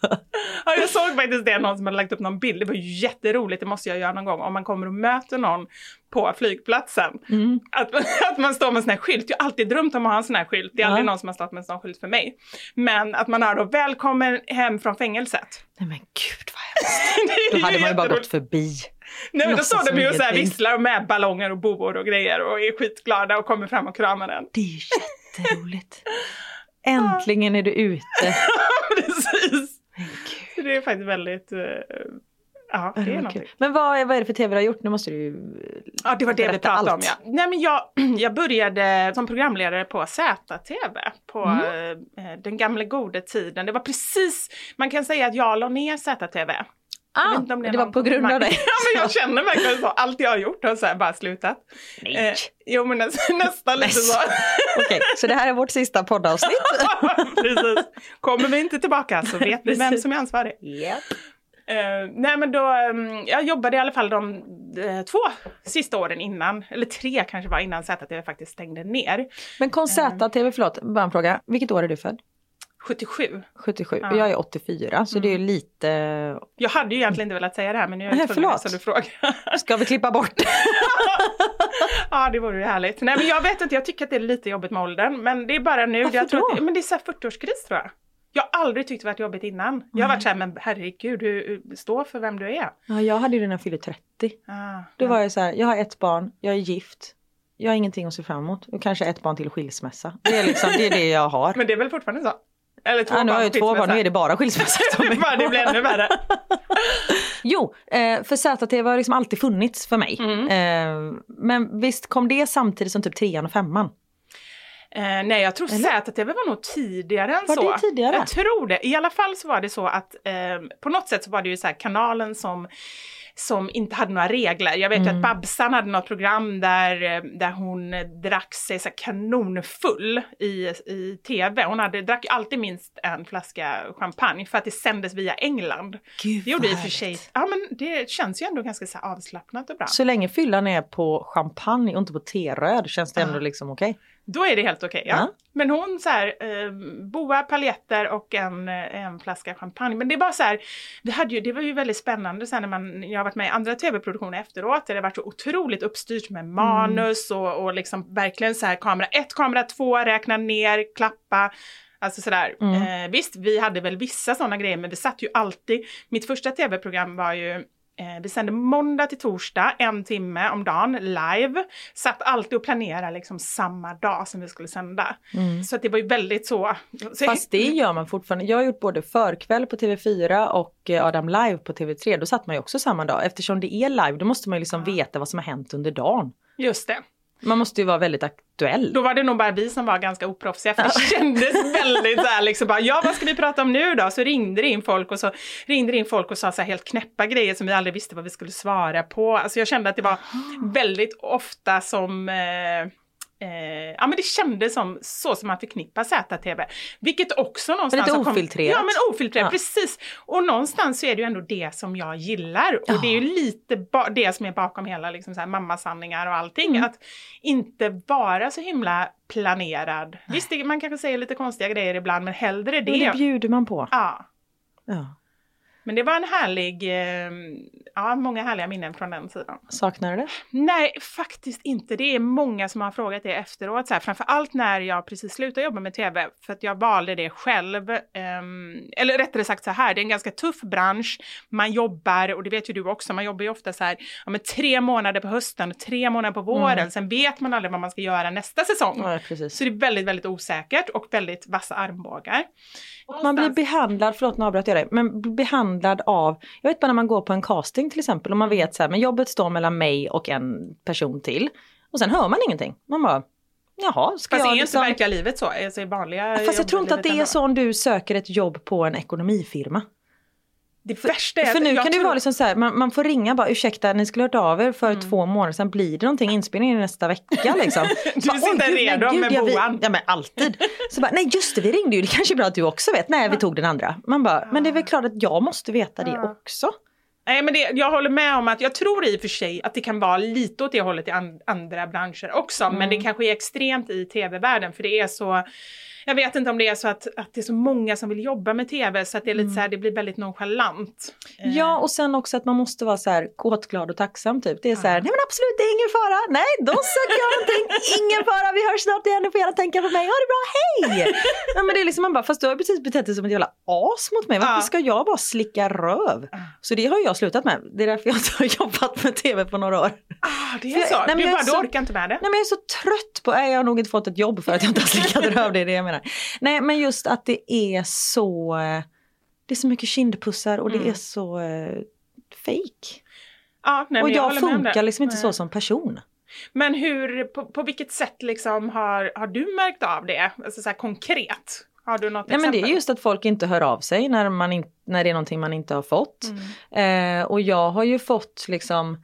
Ja, jag såg faktiskt det, någon som hade lagt upp någon bild. Det var ju jätteroligt, det måste jag göra någon gång. Om man kommer och möter någon på flygplatsen. Mm. Att, att man står med en sån här skylt. Jag har alltid drömt om att ha en sån här skylt. Det är Ja. aldrig någon som har stått med en sån skylt för mig. Men att man har då välkommen hem från fängelset. Nej men gud vad hemskt. Då hade man ju bara gått förbi. Nej men då står de ju och så här visslar med ballonger och boor och grejer och är skitglada och kommer fram och kramar den. Det är ju jätteroligt. Äntligen är du ute. Precis! Det är faktiskt väldigt... eh, Ja, det är någonting. Men vad är, vad är det för tv du har gjort? Nu måste du ju... Ja, det var det vi pratade om. Ja. Nej, men jag, jag började som programledare på ZTV på Mm. eh, den gamla goda tiden. Det var precis, man kan säga att jag la ner ZTV. Ah, det är var på grund av dig. ja, men jag känner verkligen så. Allt jag har gjort har så här bara slutat. Nej. Eh, jo, men nästan, nästan lite så. Okej, så det här är vårt sista poddavsnitt. Precis. Kommer vi inte tillbaka så vet vi vem som är ansvarig. Yep. Eh, nej men då, mm, jag jobbade i alla fall de eh, två sista åren innan, eller tre kanske var innan ZTV faktiskt stängde ner. Men kom ZTV, förlåt, bara en fråga. Vilket år är du född? 77. 77. Ja. Jag är 84, så det är ju lite... Jag hade ju egentligen inte velat säga det här men nu är jag tvungen så du frågar. Ska vi klippa bort? ja det vore ju härligt. Nej men jag vet inte, jag tycker att det är lite jobbigt med åldern men det är bara nu. Varför jag tror då? att det, men det är så här 40-årskris tror jag. Jag har aldrig tyckt det varit jobbigt innan. Jag har varit så här, men herregud, du, stå för vem du är. Ja, jag hade ju det när jag fyllde 30. Ah, Då var jag så här, jag har ett barn, jag är gift. Jag har ingenting att se fram emot. Och kanske ett barn till skilsmässa. Det är liksom det, är det jag har. Men det är väl fortfarande så? Eller två Ja, nu har jag ju två barn, nu är det bara skilsmässa. som är bara det blir ännu värre. Jo, eh, för ZTV har liksom alltid funnits för mig. Mm. Eh, men visst kom det samtidigt som typ trean och femman? Eh, nej, jag tror Eller? ZTV var nog tidigare än Var så. det tidigare? Jag tror det. I alla fall så var det så att eh, på något sätt så var det ju så kanalen som som inte hade några regler. Jag vet ju Mm. att Babsan hade något program där, eh, där hon drack sig så kanonfull i, i tv. Hon hade, drack ju alltid minst en flaska champagne för att det sändes via England. Gud, Det gjorde i och för sig, ja men det känns ju ändå ganska så avslappnat och bra. Så länge fyllan är på champagne och inte på teröd känns det ändå liksom okej. Då är det helt okej, ja. Ja. Men hon så här, eh, boa, paljetter och en, eh, en flaska champagne. Men det var så här, vi hade ju, det var ju väldigt spännande sen när man, jag har varit med i andra tv-produktioner efteråt, där det varit så otroligt uppstyrt med manus och, och liksom verkligen så här kamera ett, kamera två, räkna ner, klappa. Alltså sådär. Eh, visst, vi hade väl vissa sådana grejer, men det satt ju alltid. Mitt första tv-program var ju vi sände måndag till torsdag, en timme om dagen, live. Satt alltid och planerade liksom samma dag som vi skulle sända. Så att det var ju väldigt så. så Fast det gör man fortfarande. Jag har gjort både förkväll på TV4 och eh, Adam live på TV3. Då satt man ju också samma dag. Eftersom det är live då måste man ju liksom veta vad som har hänt under dagen. Just det. Man måste ju vara väldigt aktuell. Då var det nog bara vi som var ganska oproffsiga för det kändes väldigt så här liksom bara, ja vad ska vi prata om nu då? Så ringde det in folk och så ringde in folk och sa så här helt knäppa grejer som vi aldrig visste vad vi skulle svara på. Alltså jag kände att det var väldigt ofta som eh, Eh, ja men det kändes som så som man förknippar ZTV. Vilket också någonstans... lite har kommit- ofiltrerat. Ja men ofiltrerat, Ja. precis. Och någonstans så är det ju ändå det som jag gillar. Och det är ju lite det som är bakom hela liksom så här, mammasanningar och allting. Mm. Att inte vara så himla planerad. Visst, det, man kanske säger lite konstiga grejer ibland men hellre det. Men det bjuder man på. ja. Ja. Men det var en härlig, eh, ja många härliga minnen från den sidan. Saknar du det? Nej, faktiskt inte. Det är många som har frågat det efteråt. Så här, framförallt när jag precis slutade jobba med tv. För att jag valde det själv. Ehm, eller rättare sagt så här, det är en ganska tuff bransch. Man jobbar, och det vet ju du också, man jobbar ju ofta så här, ja, men tre månader på hösten och tre månader på våren. Sen vet man aldrig vad man ska göra nästa säsong. Ja. Så det är väldigt, väldigt osäkert och väldigt vassa armbågar. Man blir behandlad, förlåt nu avbröt jag dig, men behandlad av, jag vet bara när man går på en casting till exempel och man vet så här, men jobbet står mellan mig och en person till. Och sen hör man ingenting. Man bara, jaha, ska Fast det är jag ju liksom... inte verkliga livet så, alltså i vanliga Fast jag tror inte att det är så om du söker ett jobb på en ekonomifirma. Det värsta är För nu jag kan det tror- vara liksom så här, man, man får ringa bara ursäkta ni skulle hört av er för Mm. två månader sedan, blir det någonting inspelning nästa vecka liksom? Du bara, sitter "Åh, gud, nej, redo gud, med ja, vi- boan." Ja men alltid. Så bara, nej just det vi ringde ju, det kanske är bra att du också vet, nej vi tog den andra. Man bara, men det är väl klart att jag måste veta det också. Nej men det, jag håller med om att jag tror i och för sig att det kan vara lite åt det hållet i an, andra branscher också. Men det kanske är extremt i tv-världen för det är så jag vet inte om det är så att, att det är så många som vill jobba med tv så att det är lite så här, det blir väldigt nonchalant. Eh, Ja och sen också att man måste vara så här kåtglad och tacksam typ. Det är så här, nej men absolut det är ingen fara, nej då söker jag någonting, ingen fara, vi hörs snart igen, ni får gärna tänka på mig, ha det bra, hej! ja, men det är liksom man bara, fast du har precis betett dig som ett jävla as mot mig, varför Ja. ska jag bara slicka röv? Så det har jag slutat med, det är därför jag inte har jobbat med tv på några år. Ah, det är jag- så, nej, men du jag är bara så- du orkar inte med det. Nej men jag är så trött på, nej jag har nog inte fått ett jobb för att jag inte har slickat röv, det är det jag menar. Nej men just att det är så, det är så mycket kindpussar och det är så, eh, fake. Ja, nej, Och men jag, det. funkar liksom inte så som person. Men hur, på, på vilket sätt liksom har, har du märkt av det? Alltså så konkret. Har du något Nej, men exempel? det är just att folk inte hör av sig när, man in, när det är någonting man inte har fått. Mm. Eh, och jag har ju fått liksom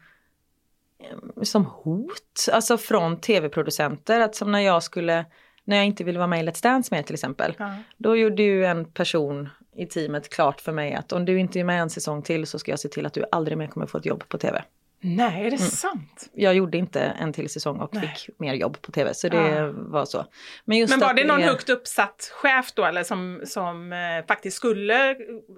eh, som hot, alltså från tv-producenter. Att som när jag skulle, när jag inte ville vara med i Let's Dance med till exempel. Ja. Då gjorde ju en person i teamet klart för mig att om du inte är med en säsong till så ska jag se till att du aldrig mer kommer få ett jobb på tv. Nej, Mm. är det sant? Jag gjorde inte en till säsong och Nej. fick mer jobb på tv så det Ah. var så. Men, just Men var det någon är- högt uppsatt chef då eller som, som eh, faktiskt skulle,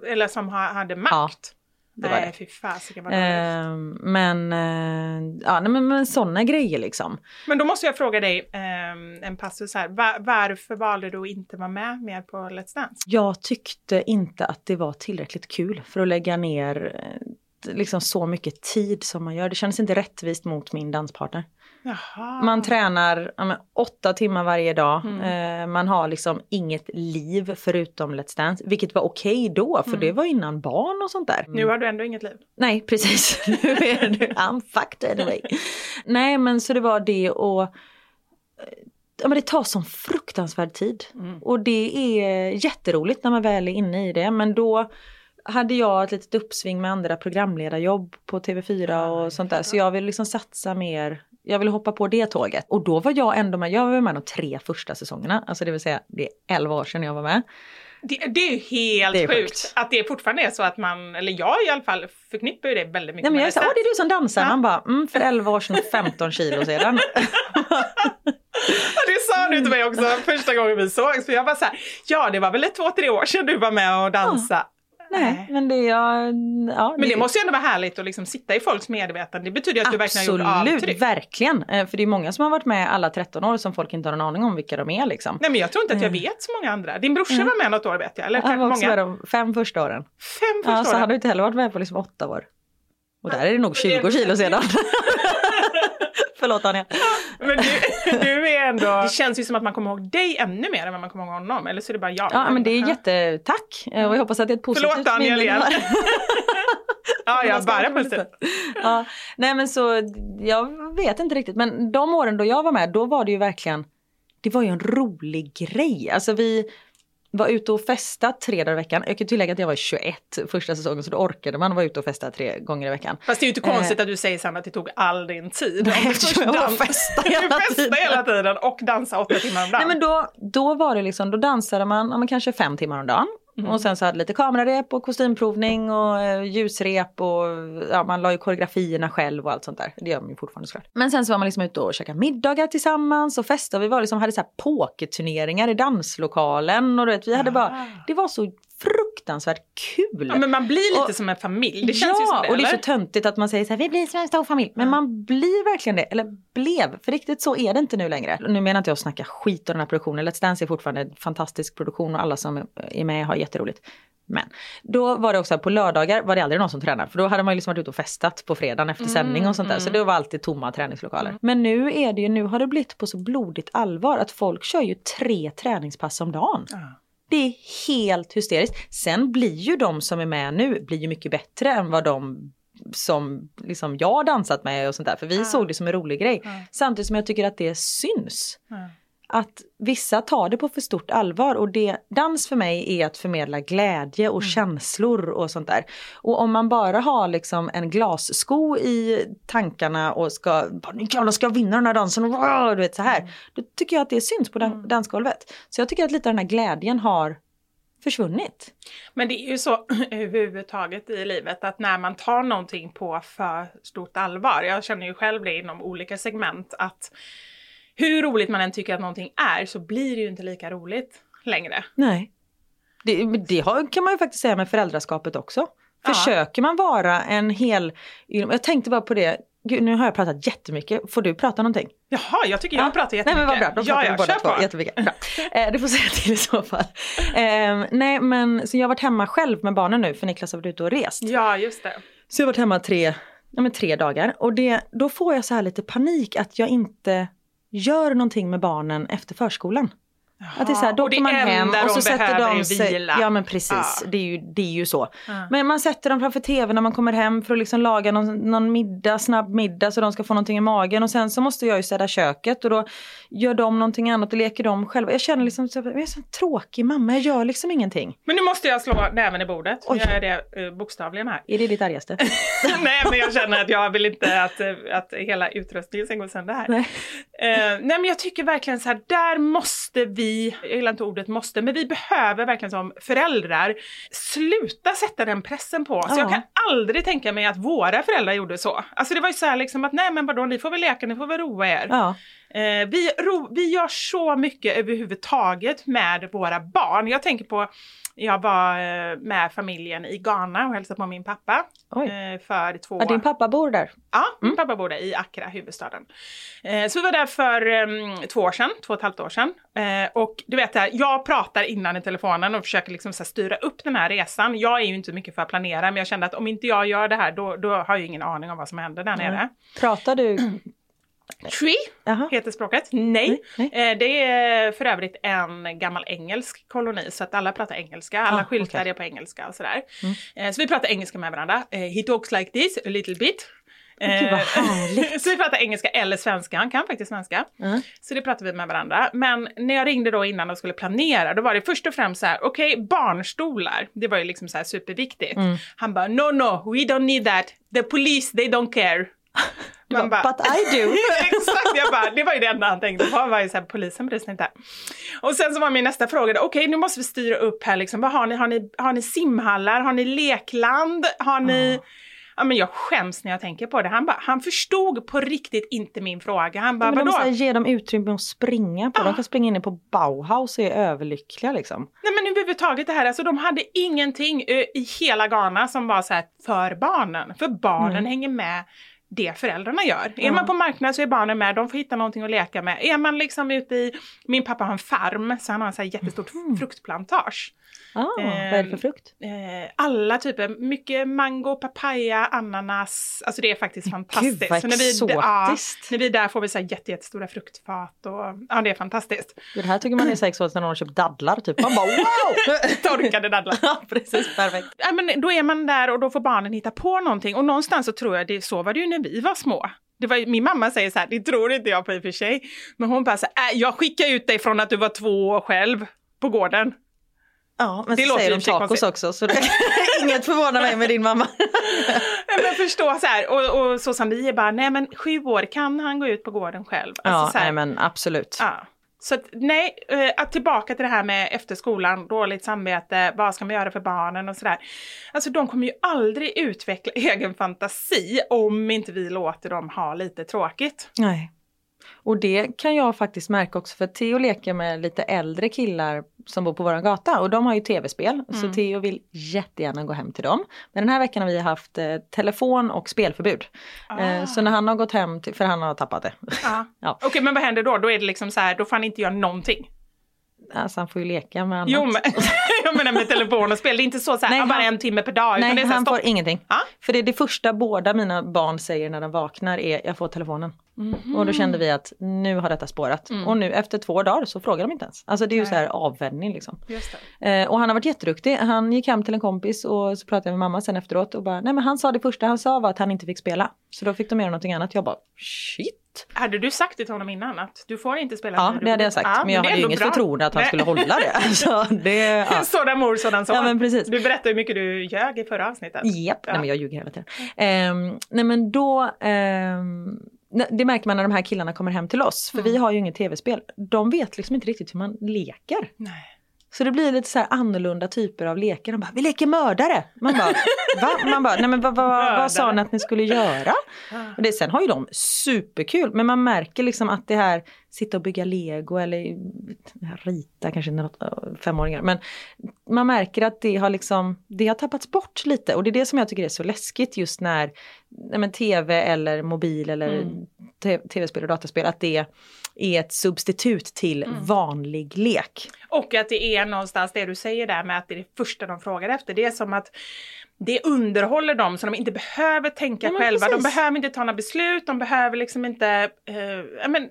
eller som ha, hade makt? Det var Nej, det. fy fasiken vad. Eh, men, eh, ja, nej, men, men sådana grejer liksom. Men då måste jag fråga dig ehm, en passus här. Va- varför valde du att inte vara med mer på Let's Dance? Jag tyckte inte att det var tillräckligt kul för att lägga ner eh, liksom så mycket tid som man gör. Det kändes inte rättvist mot min danspartner. Jaha. Man tränar men, åtta timmar varje dag. Mm. Eh, man har liksom inget liv förutom Let's Dance. Vilket var okej då, för det var innan barn och sånt där. Mm. Nu har du ändå inget liv. Nej, precis. Nu är du, I'm fucked anyway. Nej, men så det var det och eh, ja, men det tar sån fruktansvärd tid. Och det är jätteroligt när man väl är inne i det. Men då hade jag ett litet uppsving med andra programledarjobb på TV4 och sånt där. Så jag vill liksom satsa mer. Jag vill hoppa på det tåget. Och då var jag ändå med. Jag var med de tre första säsongerna. Alltså det vill säga det är 11 år sedan jag var med. Det, det är ju helt Det är sjukt. sjukt. att det fortfarande är så att man, eller jag i alla fall, förknippar ju det väldigt mycket Nej, men jag med Let's åh det är du som dansar. Ja. Man bara, mm, för 11 år sedan och 15 kilo sedan. Det sa du till mig också första gången vi sågs. För jag var så här, ja det var väl ett två, tre år sedan du var med och dansa. Nej, men det jag... Ja, Men det måste ju ändå vara härligt att liksom sitta i folks medvetande. Det betyder ju att du verkligen har gjort Absolut, avtryck. verkligen. Eh, För det är många som har varit med alla 13 år som folk inte har en aning om vilka de är liksom. Nej men jag tror inte att jag vet så många andra. Din brorsa var med något år vet jag. Eller Han var också många. med de fem första åren. Fem Ja, första så han åren. har inte heller varit med på liksom åtta år. Och där är det nog 20 kilo sedan. Förlåt Anja. Men du, du är ändå... Det känns ju som att man kommer ihåg dig ännu mer än vad man kommer ihåg honom. Eller så är det bara jag. Ja men det är jättetack. Och jag hoppas att det är ett positivt Förlåt Anja minne du Len. har. Ja, ska bara positivt. Ja, nej men så jag vet inte riktigt men de åren då jag var med då var det ju verkligen det var ju en rolig grej. Alltså vi var ute och festa tre dagar i veckan. Jag kan tillägga att jag var 21 första säsongen så då orkade man vara ute och festa tre gånger i veckan. Fast det är ju inte konstigt att du säger Sanna att det tog all din tid. Du först jag dans- festa hela tiden. hela tiden och dansa åtta timmar om dagen. Nej men då, då var det liksom, då dansade man ja, men kanske fem timmar om dagen. Och sen så hade lite kamerarep och kostymprovning och eh, ljusrep och ja, man la ju koreografierna själv och allt sånt där. Det gör man ju fortfarande såklart. Men sen så var man liksom ute och käkade middagar tillsammans och festade. Vi var liksom, hade så här pokerturneringar i danslokalen och du vet, vi hade bara, det var så fruktansvärt kul. Ja, men man blir lite Och- som en familj. Det känns ja, ju som det, och det är så töntigt att man säger så här, vi blir en stor familj. Men man blir verkligen det, eller blev. För riktigt så är det inte nu längre. Nu menar inte jag att snacka skit om den här produktionen. Let's Dance är fortfarande en fantastisk produktion och alla som är med har jätteroligt. Men då var det också på lördagar var det aldrig någon som tränade. För då hade man ju liksom varit ute och festat på fredagen efter sändning och sånt där. Så det var alltid tomma träningslokaler. Men nu är det ju, nu har det blivit på så blodigt allvar att folk kör ju tre träningspass om dagen. Det är helt hysteriskt. Sen blir ju de som är med nu blir ju mycket bättre än vad de som liksom jag har dansat med och sånt där. För vi såg det som en rolig grej. Samtidigt som jag tycker att det syns. Att vissa tar det på för stort allvar och det, dans för mig är att förmedla glädje och känslor och sånt där. Och om man bara har liksom en glassko i tankarna och ska, nu jävlar ska jag vinna den här dansen, du vet så här. Då tycker jag att det syns på dan- dansgolvet. Så jag tycker att lite av den här glädjen har försvunnit. Men det är ju så överhuvudtaget i livet att när man tar någonting på för stort allvar, jag känner ju själv det inom olika segment, att hur roligt man än tycker att någonting är så blir det ju inte lika roligt längre. Nej. Det, det har, kan man ju faktiskt säga med föräldraskapet också. Ja. Försöker man vara en hel... Jag tänkte bara på det, Gud, nu har jag pratat jättemycket. Får du prata någonting? Jaha, jag tycker jag pratar Nej jättemycket. men vad bra, då ja, pratar ja, vi båda två på. jättemycket. Bra. Eh, du får säga till i så fall. Eh, nej men så jag har varit hemma själv med barnen nu för Niklas har varit ute och rest. Ja, just det. Så jag har varit hemma tre, ja, men tre dagar och det, då får jag så här lite panik att jag inte gör någonting med barnen efter förskolan. Att det är så här, då åker man hem och så sätter de sig... vila. Ja men precis, Ja. det, är ju, det är ju så. Men man sätter dem framför tv när man kommer hem för att liksom laga någon, någon middag, snabb middag så de ska få någonting i magen. Och sen så måste jag ju städa köket och då gör de någonting annat och leker de själva. Jag känner liksom, jag är så tråkig mamma, jag gör liksom ingenting. Men nu måste jag slå näven i bordet. Oj. Jag är det uh, bokstavligen här. Är det ditt argaste? nej men jag känner att jag vill inte att, eh, att hela utrustningen ska gå sönder här. Nej. Eh, nej men jag tycker verkligen så här, där måste vi, jag gillar inte ordet måste, men vi behöver verkligen som föräldrar sluta sätta den pressen på oss. Ja. Jag kan aldrig tänka mig att våra föräldrar gjorde så. Alltså det var ju så här liksom att nej men vadå, ni får väl leka, ni får väl roa er. Ja. Eh, vi, ro, vi gör så mycket överhuvudtaget med våra barn. Jag tänker på, jag var eh, med familjen i Ghana och hälsade på min pappa Oj. eh, för två ja, din pappa bor där. Ja, min pappa bodde i Accra, huvudstaden. Eh, så vi var där för eh, två år sedan, två och ett halvt år sedan. Och du vet, jag pratar innan i telefonen och försöker liksom så styra upp den här resan. Jag är ju inte mycket för att planera, men jag kände att om inte jag gör det här, då, då har jag ingen aning om vad som händer där nere. Pratar du? Tree Jaha. heter språket. Nej. Nej, Eh, det är för övrigt en gammal engelsk koloni så att alla pratar engelska, alla Ah, skyltar okej. är på engelska och sådär. Eh, så vi pratar engelska med varandra. Eh, he talks like this a little bit. Gud, vad härligt. så vi pratar engelska eller svenska, han kan faktiskt svenska. Mm. Så det pratar vi med varandra. Men när jag ringde då innan och skulle planera, då var det först och främst så här, okej, barnstolar, det var ju liksom så här superviktigt. Mm. Han bara, no no, we don't need that, the police they don't care. Man bara, "But I do." Exakt, jag bara, det var ju det enda han tänkte på, var ju så här, polisen bryr sig inte. Och sen så var min nästa fråga, okej nu måste vi styra upp här liksom, vad har ni, har ni, har ni simhallar, har ni lekland, har ni Ja men jag skäms när jag tänker på det. Han, bara, han förstod på riktigt inte min fråga. Han bara, Men de måste ge dem utrymme att springa på. De kan springa in på Bauhaus och är överlyckliga liksom. Nej men överhuvudtaget det här, alltså de hade ingenting ö, i hela Ghana som var så här för barnen. För barnen hänger med det föräldrarna gör. Är man på marknad så är barnen med, de får hitta någonting att leka med. Är man liksom ute i, min pappa har en farm så han har en så här jättestort fruktplantage. Ah, vad är det för frukt? Eh, alla typer, mycket mango, papaya, ananas, alltså det är faktiskt fantastiskt. vad Så när vi, ja, exotiskt. när vi är där får vi så här jätte, jättestora fruktfat och ja det är fantastiskt. Det här tycker man är så exotiskt när någon har köpt dadlar typ. Man bara wow! Torkade dadlar. ja precis, perfekt. Ja, men då är man där och då får barnen hitta på någonting. Och någonstans så tror jag det så var det ju när vi var små. Det var, min mamma säger så här, det tror inte jag på i och för sig. Men hon bara så här, äh, jag skickar ut dig från att du var två år själv på gården. Ja, men Det så låter säger de tacos konstigt. också så det inget förvånar mig med din mamma. Men förstå så här, och, och så som vi är bara, nej men sju år kan han gå ut på gården själv. Alltså, ja, så här, nej men absolut. Ja. Så nej, eh, att tillbaka till det här med efter skolan, dåligt samvete, vad ska man göra för barnen och sådär. Alltså de kommer ju aldrig utveckla egen fantasi om inte vi låter dem ha lite tråkigt. Nej. Och det kan jag faktiskt märka också för Theo leker med lite äldre killar som bor på våran gata och de har ju tv-spel så Theo vill jättegärna gå hem till dem. Men den här veckan har vi haft eh, telefon och spelförbud. Eh, så när han har gått hem, till, för han har tappat det. Ja. Ja. Okej, men vad händer då? Då är det liksom så här, då får han inte göra någonting. Alltså han får ju leka med annat. Jo, men jag menar med telefon och spel, det är inte så, så här, Nej, bara en timme per dag. Nej, han får ingenting. Ja. För det är det första båda mina barn säger när de vaknar är jag får telefonen. Mhm. Och då kände vi att nu har detta spårat. Mm. Och nu efter två dagar så frågar de inte ens. Alltså det är ju så här avvändning liksom. Eh, och han har varit jätteduktig. Han gick hem till en kompis och så pratade jag med mamma sen efteråt och bara nej men han sa det första han sa var att han inte fick spela. Så då fick de göra någonting annat. Jag bara shit. Hade du sagt det till honom innan att du får inte spela Ja det hade jag sagt. Ja, men jag hade ju inget bra. förtroende att han Nej. skulle hålla det. Alltså, det ja. Sådan mor, sådan son. Ja, men precis. Du berättade hur mycket du ljög i förra avsnittet. Japp, Ja. nej men jag ljuger hela tiden. Ehm, nej men då, nej, det märker man när de här killarna kommer hem till oss, för vi har ju inget tv-spel. De vet liksom inte riktigt hur man leker. Nej. Så det blir lite så här annorlunda typer av lekar. De bara, vi leker mördare! Man bara, va? Man bara, nej men vad, vad, vad sa ni att ni skulle göra? Och det, sen har ju de superkul, men man märker liksom att det här, sitta och bygga lego eller rita, kanske något, femåringar, men man märker att det har liksom, det har tappats bort lite och det är det som jag tycker är så läskigt just när men, tv eller mobil eller te- tv-spel och dataspel, att det är ett substitut till vanlig lek. Och att det är någonstans det du säger där med att det är det första de frågar efter. Det är som att det underhåller dem så de inte behöver tänka Ja, själva. De precis. behöver inte ta några beslut, de behöver liksom inte... Eh, men,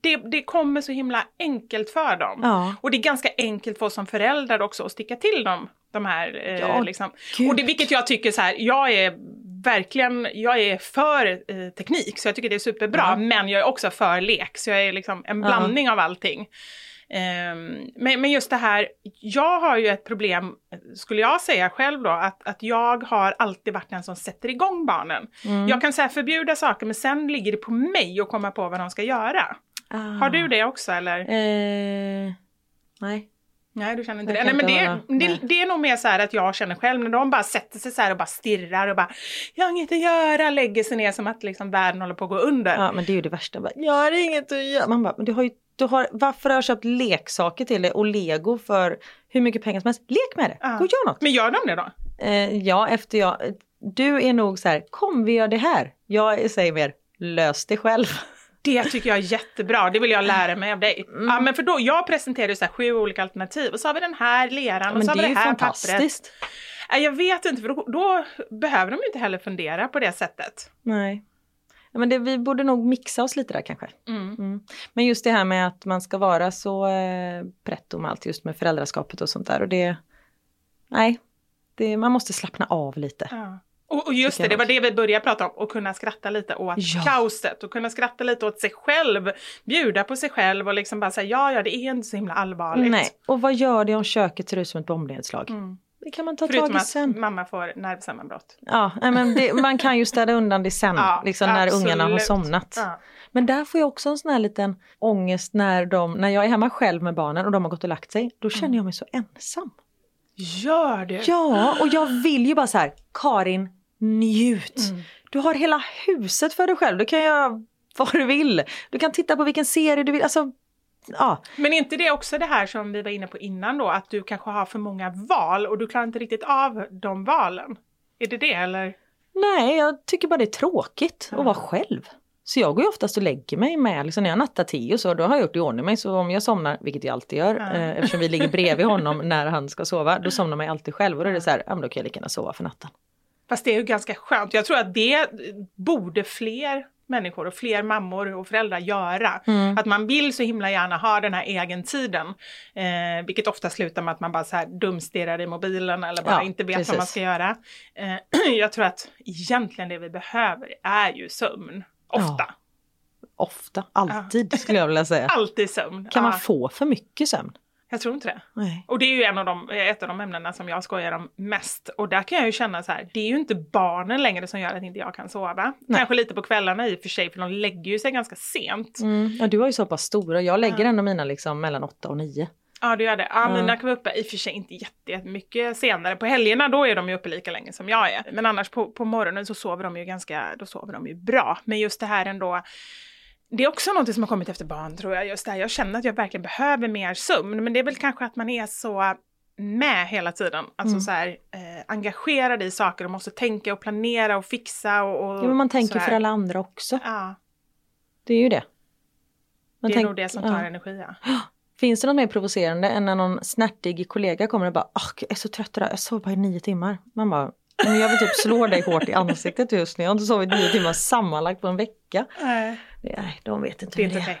det, det kommer så himla enkelt för dem. Ja. Och det är ganska enkelt för oss som föräldrar också att sticka till dem. De här, eh, Ja, liksom. Och det, vilket jag tycker så här, jag är verkligen, jag är för eh, teknik så jag tycker det är superbra. Ja. Men jag är också för lek, så jag är liksom en blandning av allting. Ehm, men, men just det här, jag har ju ett problem, skulle jag säga själv då, att, att jag har alltid varit den som sätter igång barnen. Mm. Jag kan säga förbjuda saker, men sen ligger det på mig att komma på vad de ska göra. Ah. Har du det också eller? Eh, nej. Nej, du känner inte Jag det. Nej, men det, vara- det, det är nog mer så här att jag känner själv när de bara sätter sig så här och bara stirrar och bara jag har inget att göra, lägger sig ner som att liksom världen håller på att gå under. Ja, men det är ju det värsta. Bara, Jag har inget att göra. Man bara, men du har ju, du har, varför har jag köpt leksaker till dig och lego för hur mycket pengar som helst? Lek med det, Ja. gå och gör något. Men gör de det då? Eh, ja, efter jag, du är nog så här, kom vi gör det här. Jag säger mer, lös det själv. Det tycker jag är jättebra, det vill jag lära mig av dig. Mm. Ja, men för då, jag presenterade så sju olika alternativ och så har vi den här leran och Men så har det vi ju det här pappret. fantastiskt. Nej, jag vet inte, för då, då behöver de inte heller fundera på det sättet. Nej. Ja, men det, vi borde nog mixa oss lite där kanske. Mm. Mm. Men just det här med att man ska vara så eh, pretto med allt just med föräldraskapet och sånt där. Och det, nej, det, man måste slappna av lite. Ja. Och, och just det, det var det vi började prata om, att kunna skratta lite åt Ja. kaoset och kunna skratta lite åt sig själv, bjuda på sig själv och liksom bara säga ja, ja, det är inte så himla allvarligt. Nej, och vad gör det om köket ser ut som ett bombnedslag? Mm. Det kan man ta Förutom tag i att sen. mamma får nervsammanbrott. Ja, men det, man kan ju städa undan det sen, Ja, liksom när absolut. ungarna har somnat. Ja. Men där får jag också en sån här liten ångest när, de, när jag är hemma själv med barnen och de har gått och lagt sig. Då känner Mm. jag mig så ensam. Gör det! Ja, och jag vill ju bara så här, Karin, njut. Mm. Du har hela huset för dig själv. Du kan göra vad du vill. Du kan titta på vilken serie du vill. Alltså, ja. Men är inte det också det här som vi var inne på innan då, att du kanske har för många val och du klarar inte riktigt av de valen? Är det det eller? Nej, jag tycker bara det är tråkigt att vara själv. Så jag går ju oftast och lägger mig med, liksom när jag nattar Theo så då har jag gjort i ordning mig. Så om jag somnar, vilket jag alltid gör, eh, eftersom vi ligger bredvid honom när han ska sova, då somnar man alltid själv. Och då är det så här, ja men då kan jag lika gärna sova för natten. Fast det är ju ganska skönt. Jag tror att det borde fler människor och fler mammor och föräldrar göra. Mm. Att man vill så himla gärna ha den här egentiden. Eh, vilket ofta slutar med att man bara så här dumstirrar i mobilen eller bara Ja, inte vet precis. vad man ska göra. Eh, jag tror att egentligen det vi behöver är ju sömn. Ofta. Ofta, alltid skulle jag vilja säga. Alltid sömn. Kan man Ja, få för mycket sömn? Jag tror inte det. Nej. Och det är ju en av de, ett av de ämnena som jag skojar om mest. Och där kan jag ju känna så här, det är ju inte barnen längre som gör att inte jag kan sova. Nej. Kanske lite på kvällarna i och för sig, för de lägger ju sig ganska sent. Mm. Ja, du har ju så pass stora. Jag lägger ändå mina liksom mellan åtta och nio. Ja, det gör det. Ja, Mm. mina kan vara uppe, i och för sig inte jätte- jättemycket senare. På helgerna då är de ju uppe lika länge som jag är. Men annars på, på morgonen så sover de ju ganska, då sover de ju bra. Men just det här ändå, det är också något som har kommit efter barn tror jag. Just det här, jag känner att jag verkligen behöver mer sömn. Men det är väl kanske att man är så med hela tiden. Alltså Mm. så här, eh, engagerad i saker och måste tänka och planera och fixa och... och Ja, men man tänker för alla andra också. Ja, Det är ju det. Man det är tänk- nog det som tar ja. energi. Ja. Finns det något mer provocerande än när någon snärtig kollega kommer och bara "Ah, jag är så trött idag, jag sov bara i nio timmar. Man bara, men jag vill typ slå dig hårt i ansiktet just nu. Jag har inte sovit nio timmar sammanlagt på en vecka. Nej, Nej, de vet inte det är hur det är. okej.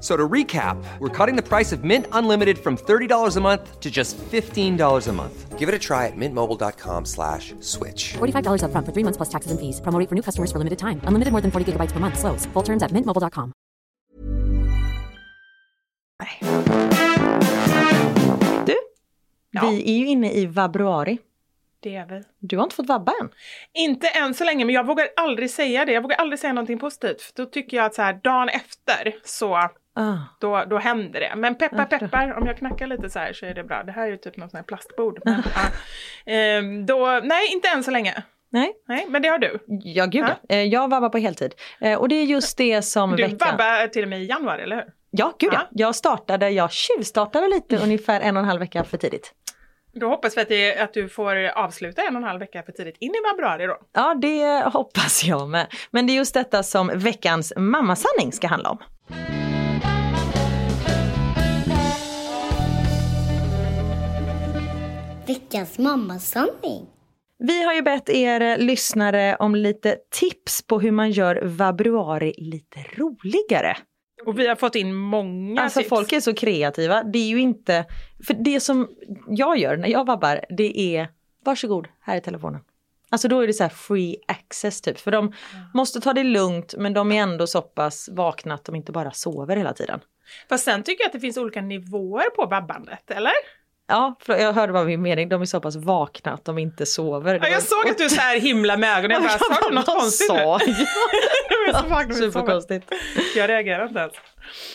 So to recap, we're cutting the price of Mint Unlimited from $30 a month to just $15 a month. Give it a try at mintmobile.com slash switch. $45 upfront for three months plus taxes and fees. Promo rate for new customers for limited time. Unlimited more than 40 gigabytes per month. Slows. Full terms at mintmobile.com. Du, Ja. vi är ju inne i vabruari. Det är vi. Du har inte fått vabba än. Inte än så länge, men jag vågar aldrig säga det. Jag vågar aldrig säga någonting positivt. För då tycker jag att så här, dagen efter så Ah. då, då händer det. Men peppar peppar, om jag knackar lite så här så är det bra. Det här är ju typ något sånt här plastbord. Men, ja. Ehm, då, nej, inte än så länge. Nej, Nej, men det har du. ja gud Ja. Eh, Jag vabbar på heltid. Eh, Och det är just det som Du veckan... vabbar till och med i januari, eller hur? Ja, gud. Ja. Jag startade, jag tjuvstartade lite ungefär en och en halv vecka för tidigt. Då hoppas vi att, det, att du får avsluta en och en halv vecka för tidigt in i februari då. Ja, det hoppas jag med. Men det är just detta som veckans mammasanning ska handla om. Veckans mammasanning. Vi har ju bett er eh, lyssnare om lite tips på hur man gör vabruari lite roligare. Och vi har fått in många Alltså tips. folk är så kreativa. Det är ju inte... För det som jag gör när jag vabbar, det är varsågod, här är telefonen. Alltså då är det så här free access typ. För de måste ta det lugnt men de är ändå så pass vakna att de inte bara sover hela tiden. Fast sen tycker jag att det finns olika nivåer på vabbandet, eller? Ja, för jag hörde vad min mening. De är så pass vakna att de inte sover. Ja, jag såg att du så här himla med ögonen. Jag bara, sa du något konstigt nu? sa är sover. Superkonstigt. Jag reagerar inte ens.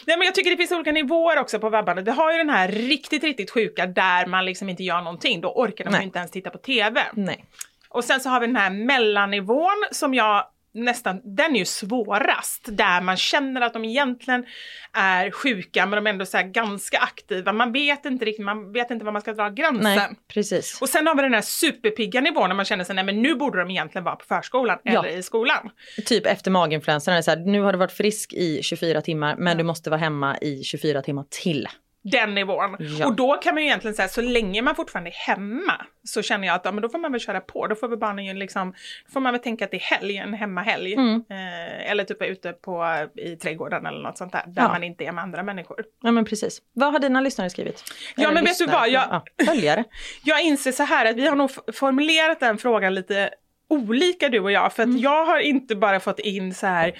Nej, men jag tycker det finns olika nivåer också på vabbandet. Vi har ju den här riktigt, riktigt sjuka där man liksom inte gör någonting. Då orkar de Nej. inte ens titta på TV. Nej. Och sen så har vi den här mellannivån som jag nästan, den är ju svårast. Där man känner att de egentligen är sjuka men de är ändå så ganska aktiva. Man vet inte riktigt, man vet inte var man ska dra gränsen. Nej, precis. Och sen har vi den här superpigga nivån när man känner sig, nej men nu borde de egentligen vara på förskolan Ja. eller i skolan. Typ efter maginfluensan är det så här, nu har du varit frisk i 24 timmar men du måste vara hemma i 24 timmar till. Den nivån. Ja. Och då kan man ju egentligen säga, så länge man fortfarande är hemma så känner jag att ja, men då får man väl köra på. Då får väl barnen ju liksom, då får man väl tänka att det är helg, en hemmahelg. Mm. Eh, eller typ ute på, i trädgården eller något sånt där, där Ja. man inte är med andra människor. Ja men precis. Vad har dina lyssnare skrivit? Ja, Eller men vet du lyssnare, vad, jag- ja, följare. Jag inser så här att vi har nog formulerat den frågan lite olika du och jag. För att jag har inte bara fått in så här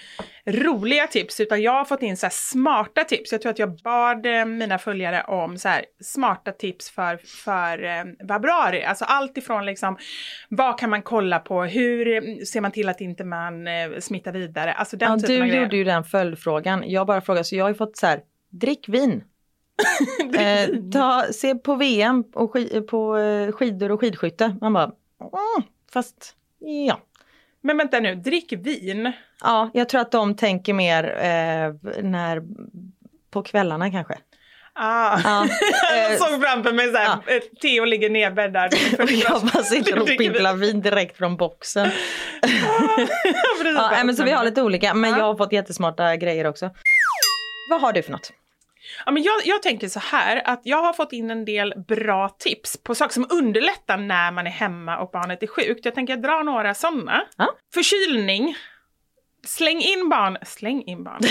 roliga tips utan jag har fått in så här smarta tips. Jag tror att jag bad eh, mina följare om så här smarta tips för, för eh, februari. Alltså allt ifrån liksom vad kan man kolla på, hur eh, ser man till att inte man eh, smittar vidare. Alltså den Ja, typen du av gjorde ju den följdfrågan. Jag bara frågar, så jag har ju fått så här, drick vin. eh, ta, se på VM och ski, på eh, skidor och skidskytte. Man bara, mm, fast ja. Men vänta nu, drick vin. Ja, jag tror att de tänker mer eh, när, på kvällarna kanske. Ah. Ja, jag eh, såg framför mig såhär, ja. eh, Theo ligger nedbäddad. Jag bara sitter och pimplar vin direkt från boxen. Ja, men så vi har lite olika, men Ja. jag har fått jättesmarta grejer också. Vad har du för något? Ja, men jag, jag tänker så här att jag har fått in en del bra tips på saker som underlättar när man är hemma och barnet är sjukt. Jag tänker dra några sådana. Ja. Förkylning. Släng in barn. Släng in barn.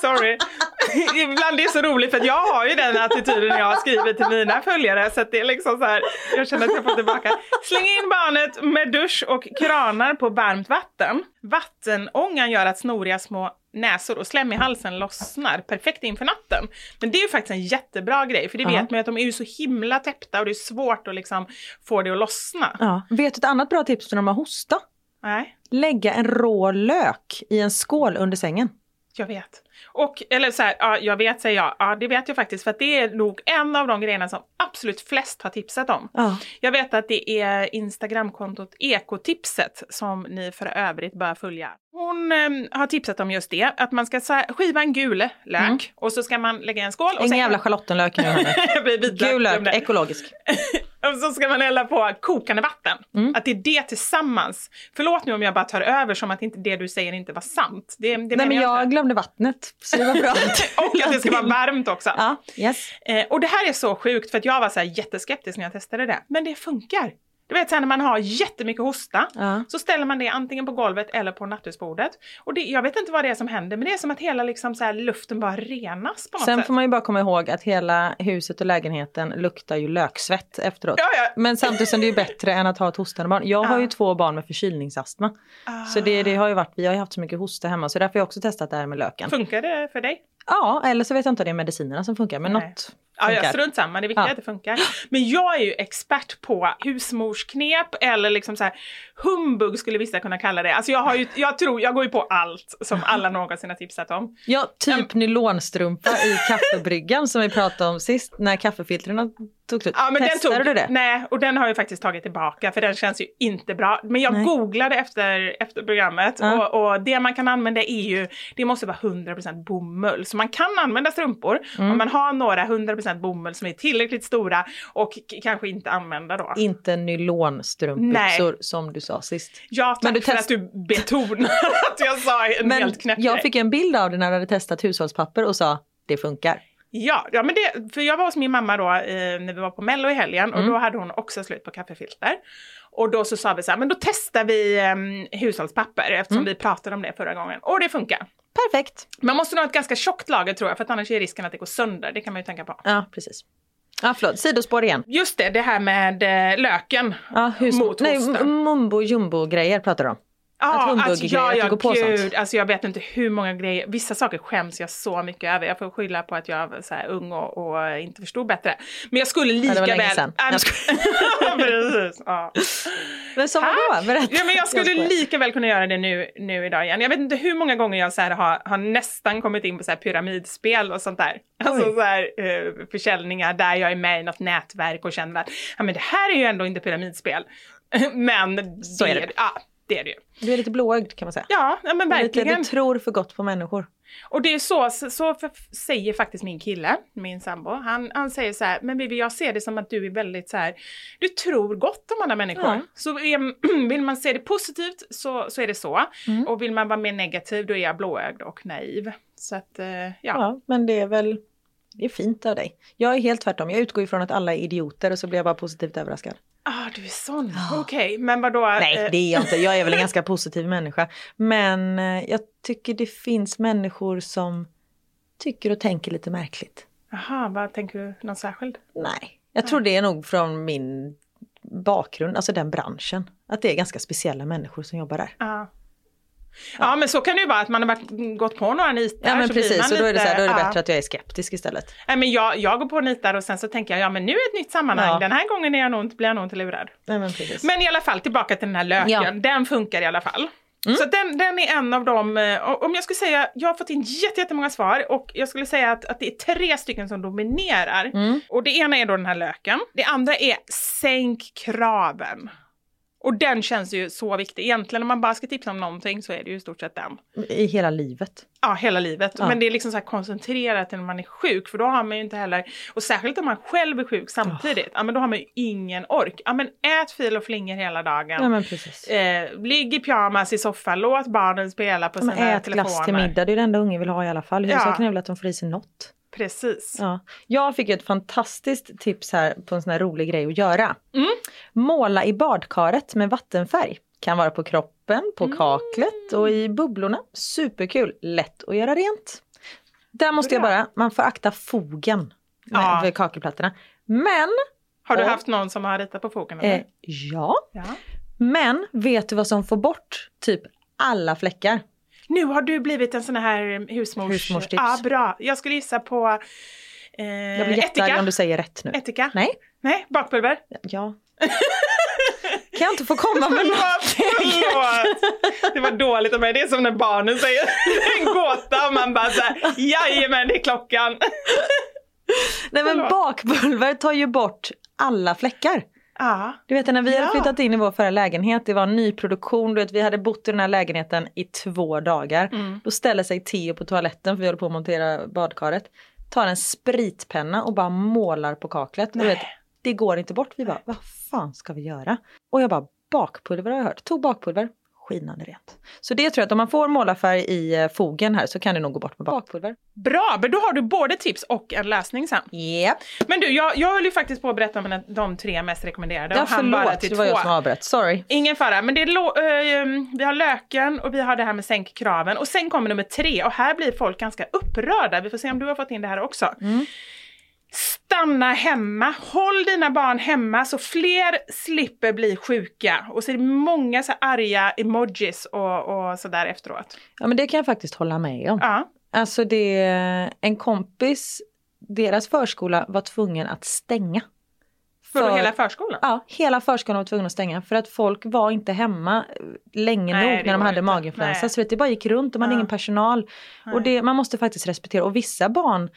Sorry. Ibland det är så roligt för jag har ju den attityden jag har skrivit till mina följare så att det är liksom så här, jag känner att jag får tillbaka. Släng in barnet med dusch och kranar på varmt vatten. Vattenångan gör att snoriga små näsor och slem i halsen lossnar perfekt inför natten. Men det är ju faktiskt en jättebra grej för det Ja. vet man ju att de är ju så himla täppta och det är svårt att liksom få det att lossna. Ja. Vet du ett annat bra tips för när man har hosta? Nej. Lägga en rå lök i en skål under sängen. Jag vet. Och, eller så här, ja, jag vet säger jag. Ja, det vet jag faktiskt för att det är nog en av de grejerna som absolut flest har tipsat om. Ja. Jag vet att det är Instagramkontot Ekotipset som ni för övrigt bör följa. Hon eh, har tipsat om just det, att man ska här, skiva en gul lök och så ska man lägga i en skål. Mm. Ingen sen- jävla schalottenlök nu Gul lök, ekologisk. Och så ska man hälla på kokande vatten. Att det är det tillsammans. Förlåt nu om jag bara tar över som att inte det du säger inte var sant. Det, det Nej men jag inte. glömde vattnet, så det var bra. Och att det ska vara varmt också. Ja, yes. Eh, och det här är så sjukt för att jag var så jätteskeptisk när jag testade det. Men det funkar. Du vet sen när man har jättemycket hosta Ja. så ställer man det antingen på golvet eller på nattduksbordet. Och det, jag vet inte vad det är som händer men det är som att hela liksom så här, luften bara renas på något Sen sätt. får man ju bara komma ihåg att hela huset och lägenheten luktar ju löksvett efteråt. Ja, ja. Men samtidigt som det är bättre än att ha ett hostande barn. Jag har ju två barn med förkylningsastma. Så det, det har ju varit, vi har ju haft så mycket hosta hemma så därför har jag också testat det här med löken. Funkar det för dig? Ja, eller så vet jag inte om det är medicinerna som funkar men Nej. något Ja, ja, strunt samma, det viktiga är Ja. att det funkar. Men jag är ju expert på husmorsknep eller liksom så här humbug skulle vissa kunna kalla det. Alltså jag har ju, jag tror, jag går ju på allt som alla någonsin har tipsat om. Ja, typ nylonstrumpa i kaffebryggan som vi pratade om sist när kaffefiltren tog slut. Ja, men den Testade tog, du det? Nej, och den har jag faktiskt tagit tillbaka för den känns ju inte bra. Men jag Nej. googlade efter, efter programmet Ja. och, och det man kan använda är ju, det måste vara 100% bomull. Så man kan använda strumpor Mm. om man har några 100% bomull som är tillräckligt stora och kanske inte använda då. Inte nylonstrumpbyxor som du sa sist. Ja, tack Men du för test- att du betonar att jag sa en Men helt knäpp jag fick en bild av det när du hade testat hushållspapper och sa det funkar. Ja, ja men det, för jag var hos min mamma då eh, när vi var på mello i helgen och då hade hon också slut på kaffefilter. Och då så sa vi så här, men då testar vi eh, hushållspapper eftersom vi pratade om det förra gången. Och det funkar. Perfekt. Man måste nog ha ett ganska tjockt lager tror jag för annars är risken att det går sönder. Det kan man ju tänka på. Ja, precis. Ja, förlåt. Sidospår igen. Just det, det här med eh, löken hus... mot Nej, m- mumbo jumbo grejer pratar du om. Ja, alltså, ja, att ja, du går på gud. sånt. Alltså jag vet inte hur många grejer, vissa saker skäms jag så mycket över. Jag får skylla på att jag var så här ung och, och inte förstod bättre. Men jag skulle lika det var länge väl... jag- Precis, ja. Men som vadå? Berätta. Ja, men jag skulle lika väl kunna göra det nu, nu idag igen. Jag vet inte hur många gånger jag så här har, har nästan kommit in på så här pyramidspel och sånt där. Alltså så här, eh, försäljningar där jag är med i något nätverk och känner att ja, men det här är ju ändå inte pyramidspel. men Så är det. Ja, det är det ju. Du är lite blåögd kan man säga. Ja, men Lite, verkligen. du tror för gott på människor. Och det är så, så, så för, säger faktiskt min kille, min sambo. Han, han säger så här, men Bibi jag ser det som att du är väldigt så här, du tror gott om andra människor. Ja. Så är, vill man se det positivt så, så är det så. Mm. Och vill man vara mer negativ då är jag blåögd och naiv. Så att, eh, ja. Ja, men det är väl det är fint av dig. Jag är helt tvärtom. Jag utgår ifrån att alla är idioter och så blir jag bara positivt överraskad. Ah, du är sån. Okej, men vadå? Nej, eh, det är jag inte. Jag är väl en ganska positiv människa. Men eh, jag tycker det finns människor som tycker och tänker lite märkligt. Jaha, vad tänker du? Någon särskild? Nej, jag tror det är nog från min bakgrund, alltså den branschen. Att det är ganska speciella människor som jobbar där. Ja. Ja, men så kan det ju vara att man har varit, gått på några nitar. Ja men precis, och då är det, så här, då är det lite- ja. bättre att jag är skeptisk istället. Nej, men jag, jag går på nitar och sen så tänker jag, ja men nu är ett nytt sammanhang. Ja. Den här gången är jag nog inte, blir jag nog inte lurad. Nej men precis. Men i alla fall tillbaka till den här löken. Ja. Mm. Den funkar i alla fall. Så den, den är en av dem, eh, om jag skulle säga, jag har fått in jätte- jättemånga svar och jag skulle säga att, att det är tre stycken som dominerar. Mm. Och det ena är då den här löken. Det andra är sänk kraven. Och den känns ju så viktig. Egentligen om man bara ska tipsa om någonting så är det ju i stort sett den. I hela livet. Ja, hela livet. Ja. Men det är liksom så här koncentrerat till när man är sjuk för då har man ju inte heller, och särskilt om man själv är sjuk samtidigt, ja men då har man ju ingen ork. Ja men ät fil och flingor hela dagen. Ja men precis. Eh, ligg i pyjamas i soffan, låt barnen spela på Ja, sina ät telefoner. glass till middag, det är det enda ungen vill ha i alla fall. Huvudsaken Ja. är väl att de får i sig något. Precis. Ja. Jag fick ett fantastiskt tips här på en sån här rolig grej att göra. Mm. Måla i badkaret med vattenfärg. Kan vara på kroppen, på Mm. kaklet och i bubblorna. Superkul, lätt att göra rent. Där måste jag Bra. bara, man får akta fogen med, Ja. för kakelplattorna. Men, Har du Och- haft någon som har ritat på fogen? eh, ja. Ja. Men vet du vad som får bort typ alla fläckar? Nu har du blivit en sån här husmors... Husmorstips. Ja, bra. Jag skulle gissa på eh, Jag blir jättearg om du säger rätt nu. Ättika? Nej, Nej, bakpulver? ja. kan jag inte få komma med något? Förlåt. Det var dåligt av mig. Det är som när barnen säger en gåta och man bara såhär, jajamän det är klockan. Nej men bakpulver tar ju bort alla fläckar. Ja. Du vet när vi Ja. hade flyttat in i vår förra lägenhet, det var en nyproduktion, du vet vi hade bott i den här lägenheten i två dagar. Mm. Då ställer sig Theo på toaletten för vi håller på att montera badkaret. Tar en spritpenna och bara målar på kaklet. Du vet, det går inte bort. Vi bara, vad fan ska vi göra? Och jag bara, bakpulver har jag hört. Tog bakpulver, skinande rent. Så det tror jag att om man får målarfärg i eh, fogen här så kan det nog gå bort med bakpulver. Bra, men då har du både tips och en lösning sen. Yep. Men du, jag, jag höll ju faktiskt på att berätta om de tre mest rekommenderade. Ja, och han bara förlåt, till det var jag som avbröt. Sorry. Ingen fara, men det är eh, vi har löken och vi har det här med sänk kraven. Och sen kommer nummer tre och här blir folk ganska upprörda. Vi får se om du har fått in det här också. Stanna hemma, håll dina barn hemma så fler slipper bli sjuka. Och så är det många så arga emojis och, och sådär efteråt. Ja men det kan jag faktiskt hålla med om. Ja. Alltså det, en kompis, deras förskola var tvungen att stänga. För, För- hela förskolan. Ja, hela förskolan var tvungen att stänga för att folk var inte hemma eh, länge Nej, nog när de hade inte. maginfluensa. Nej. Så det bara gick runt och man hade Ja. ingen personal. Och det, man måste faktiskt respektera. Och vissa barn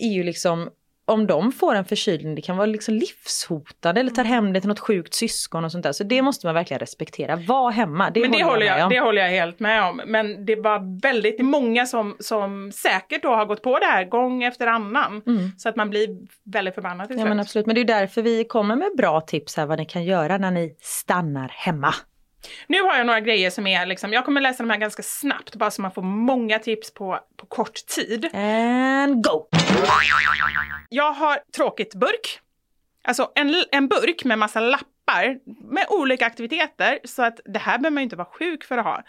är ju liksom, om de får en förkylning, det kan vara liksom livshotande eller tar hem det till något sjukt syskon och sånt där. Så det måste man verkligen respektera. Var hemma, det, Men det håller, jag, om. det håller jag helt med om. Men det var väldigt många som, som säkert då har gått på det här gång efter annan. Så att man blir väldigt förbannad till Mm. Ja men absolut, men det är därför vi kommer med bra tips här vad ni kan göra när ni stannar hemma. Nu har jag några grejer som är liksom, jag kommer läsa de här ganska snabbt bara så man får många tips på, på kort tid. And go! Jag har tråkigt burk. Alltså en, en burk med massa lappar med olika aktiviteter. Så att det här behöver man ju inte vara sjuk för att ha.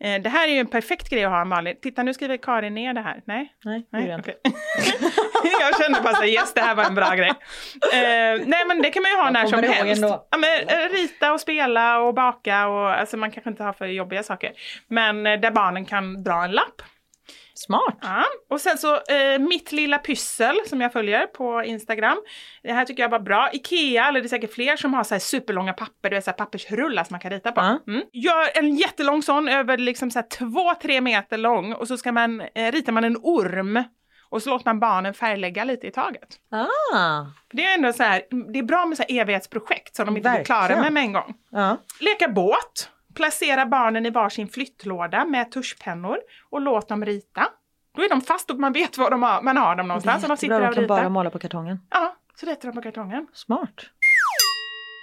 Eh, det här är ju en perfekt grej att ha Malin. Titta nu skriver Karin ner det här. Nej? Nej, Nej, okej. jag kände bara så här, yes det här var en bra grej. Eh, nej men det kan man ju ha Jag när som helst. Ja, men, eh, rita och spela och baka och alltså man kanske inte har för jobbiga saker. Men eh, där barnen kan dra en lapp. Smart! Ja. Och sen så eh, mitt lilla pyssel som jag följer på Instagram. Det här tycker jag var bra. Ikea, eller det är säkert fler som har så här superlånga papper, det är så här pappersrullar som man kan rita på. Ja. Mm. Gör en jättelång sån över liksom så två, tre meter lång och så ska man, eh, ritar man en orm. Och så låter man barnen färglägga lite i taget. Ah, Det är ändå så här, det är bra med så evighetsprojekt som de inte blir klara med med en gång. ja. Leka båt. Placera barnen i varsin flyttlåda med tuschpennor och låt dem rita. Då är de fast och man vet var de har, man har dem någonstans. Och de sitter Bra, där de och kan ritar. bara måla på kartongen. Ja, så ritar de på kartongen. Smart.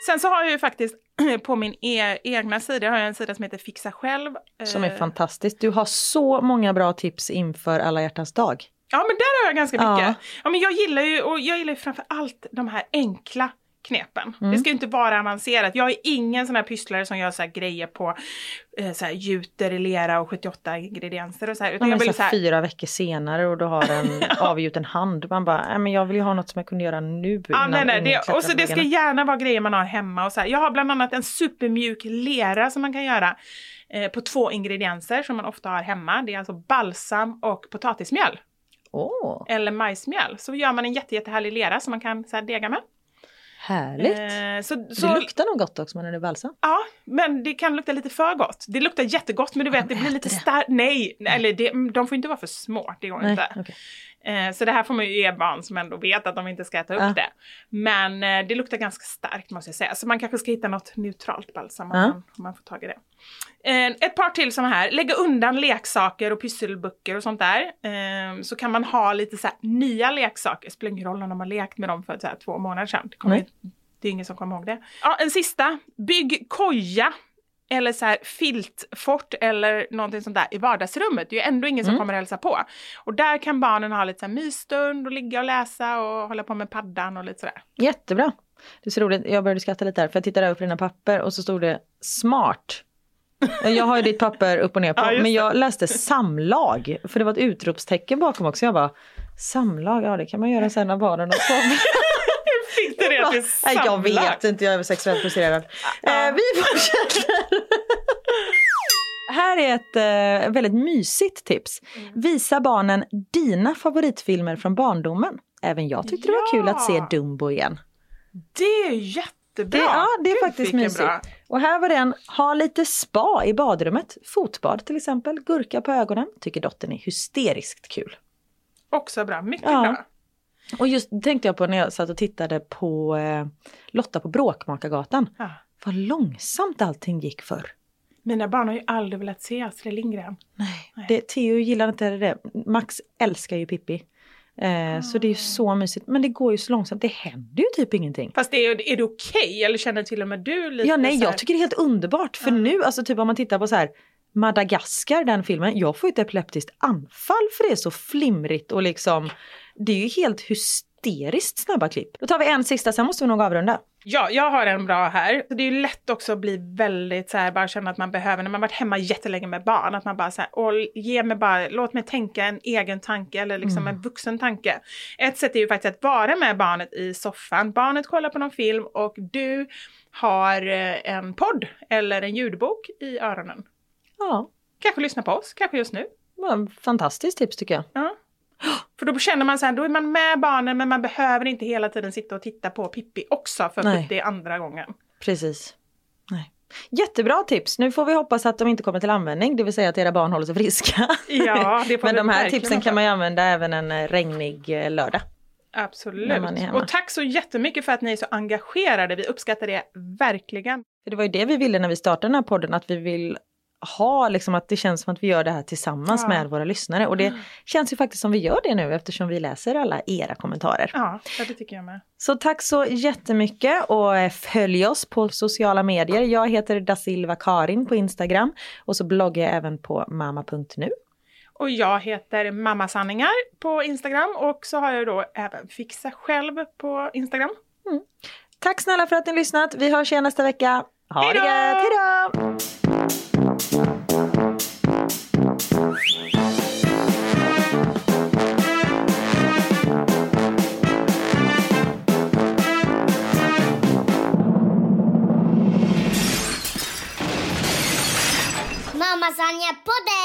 Sen så har jag ju faktiskt på min e egna sida, har jag en sida som heter Fixa själv. Som är Eh, fantastiskt. Du har så många bra tips inför alla hjärtans dag. Ja men där har jag ganska Ja. mycket. Ja. men jag gillar ju, och jag gillar ju framför allt de här enkla knepen. Mm. Det ska ju inte vara avancerat. Jag är ingen sån här pysslare som gör så grejer på eh, så här juter i lera och 78 ingredienser och så här. Utan jag vill så här fyra veckor senare och du har en avgjuten hand. Man bara, nej men jag vill ju ha något som jag kunde göra nu. Ja, nej, nej, det, och så det ska gärna vara grejer man har hemma och så här. Jag har bland annat en supermjuk lera som man kan göra eh, på två ingredienser som man ofta har hemma. Det är alltså balsam och potatismjöl Åh, eller majsmjöl. Så gör man en jätte, jättehärlig lera som man kan så här, dega med. Härligt. Eh, så, det så, luktar nog gott också när det balsam. Ja, men det kan lukta lite för gott. Det luktar jättegott men du vet det blir lite det. starkt. Nej, eller det, de får inte vara för små. Det går Nej, inte. okej. Eh, Så det här får man ju ge barn som ändå vet att de inte ska äta upp Ja. det. Men eh, det luktar ganska starkt måste jag säga. Så man kanske ska hitta något neutralt balsam om, Ja. man, om man får tag i det. Eh, Ett par till som här. Lägga undan leksaker och pysselböcker och sånt där. Så kan man ha lite så här nya leksaker. Spelar ingen roll om de har lekt med dem för så här två månader sedan. Det, kommer, det är ingen som kommer ihåg det. Ja, en sista. Bygg koja eller så här filtfort eller någonting sånt där i vardagsrummet. Det är ju ändå ingen som Mm. kommer att hälsa på. Och där kan barnen ha lite så här mysstund och ligga och läsa och hålla på med paddan och lite sådär. Jättebra. Det är så roligt, jag började skratta lite här för jag tittade över på dina papper och så stod det smart. Jag har ju ditt papper upp och ner på, Ja, men jag läste samlag. För det var ett utropstecken bakom också. Jag bara, samlag, ja det kan man göra sen när barnen har sovit. Fick du det till Nej, jag vet inte, jag är sexuellt frustrerad. Eh, vi fortsätter. Här är ett eh, väldigt mysigt tips. Mm. Visa barnen dina favoritfilmer från barndomen. Även jag tyckte det var kul att se Ja. Dumbo igen. Det är jättebra! Det, ja, det är Gud, faktiskt mysigt. bra. Och här var den, ha lite spa i badrummet. Fotbad till exempel, gurka på ögonen. Tycker dottern är hysteriskt kul. Också bra, mycket Ja. bra. Och just det tänkte jag på när jag satt och tittade på eh, Lotta på Bråkmakargatan. Ja. Vad långsamt allting gick för. Mina barn har ju aldrig velat se Astrid Lindgren. Nej, det, Theo gillar inte det. Max älskar ju Pippi. Eh, Så det är ju så mysigt. Men det går ju så långsamt. Det händer ju typ ingenting. Fast är, är det okej eller känner till och med du lite Ja, nej, jag tycker det är helt underbart. För nu, alltså typ om man tittar på så här Madagaskar, den filmen, jag får ju ett epileptiskt anfall för det är så flimrigt och liksom, det är ju helt hysteriskt snabba klipp. Då tar vi en sista, sen måste vi nog avrunda. Ja, jag har en bra här. Det är ju lätt också att bli väldigt så här, bara känna att man behöver, när man varit hemma jättelänge med barn, att man bara så här, åh, ge mig bara, låt mig tänka en egen tanke eller liksom en vuxen tanke. Ett sätt är ju faktiskt att vara med barnet i soffan. Barnet kollar på någon film och du har eh, en podd eller en ljudbok i öronen. Ja, Kanske lyssna på oss, kanske just nu. fantastiskt tips tycker jag. Ja. För då känner man så här, då är man med barnen men man behöver inte hela tiden sitta och titta på Pippi också för Nej. det är andra gången. Precis. Nej. Jättebra tips. Nu får vi hoppas att de inte kommer till användning, det vill säga att era barn håller sig friska. Ja, det får Men de här tipsen kan man ju använda även en eh, regnig eh, lördag. Absolut. Och tack så jättemycket för att ni är så engagerade. Vi uppskattar det verkligen. Det var ju det vi ville när vi startade den här podden, att vi vill ha liksom att det känns som att vi gör det här tillsammans Ja. med våra lyssnare. Och det känns ju faktiskt som vi gör det nu eftersom vi läser alla era kommentarer. Ja, det tycker jag med. Så tack så jättemycket och eh, följ oss på sociala medier. Jag heter da Silva Karin på Instagram och så bloggar jag även på mamma.nu. Och jag heter Mamma Sanningar på Instagram och så har jag då även Fixa Själv på Instagram. Tack snälla för att ni har lyssnat. Vi hörs igen nästa vecka. Ha Hej det gött, hejdå! Mamma Sanja podden!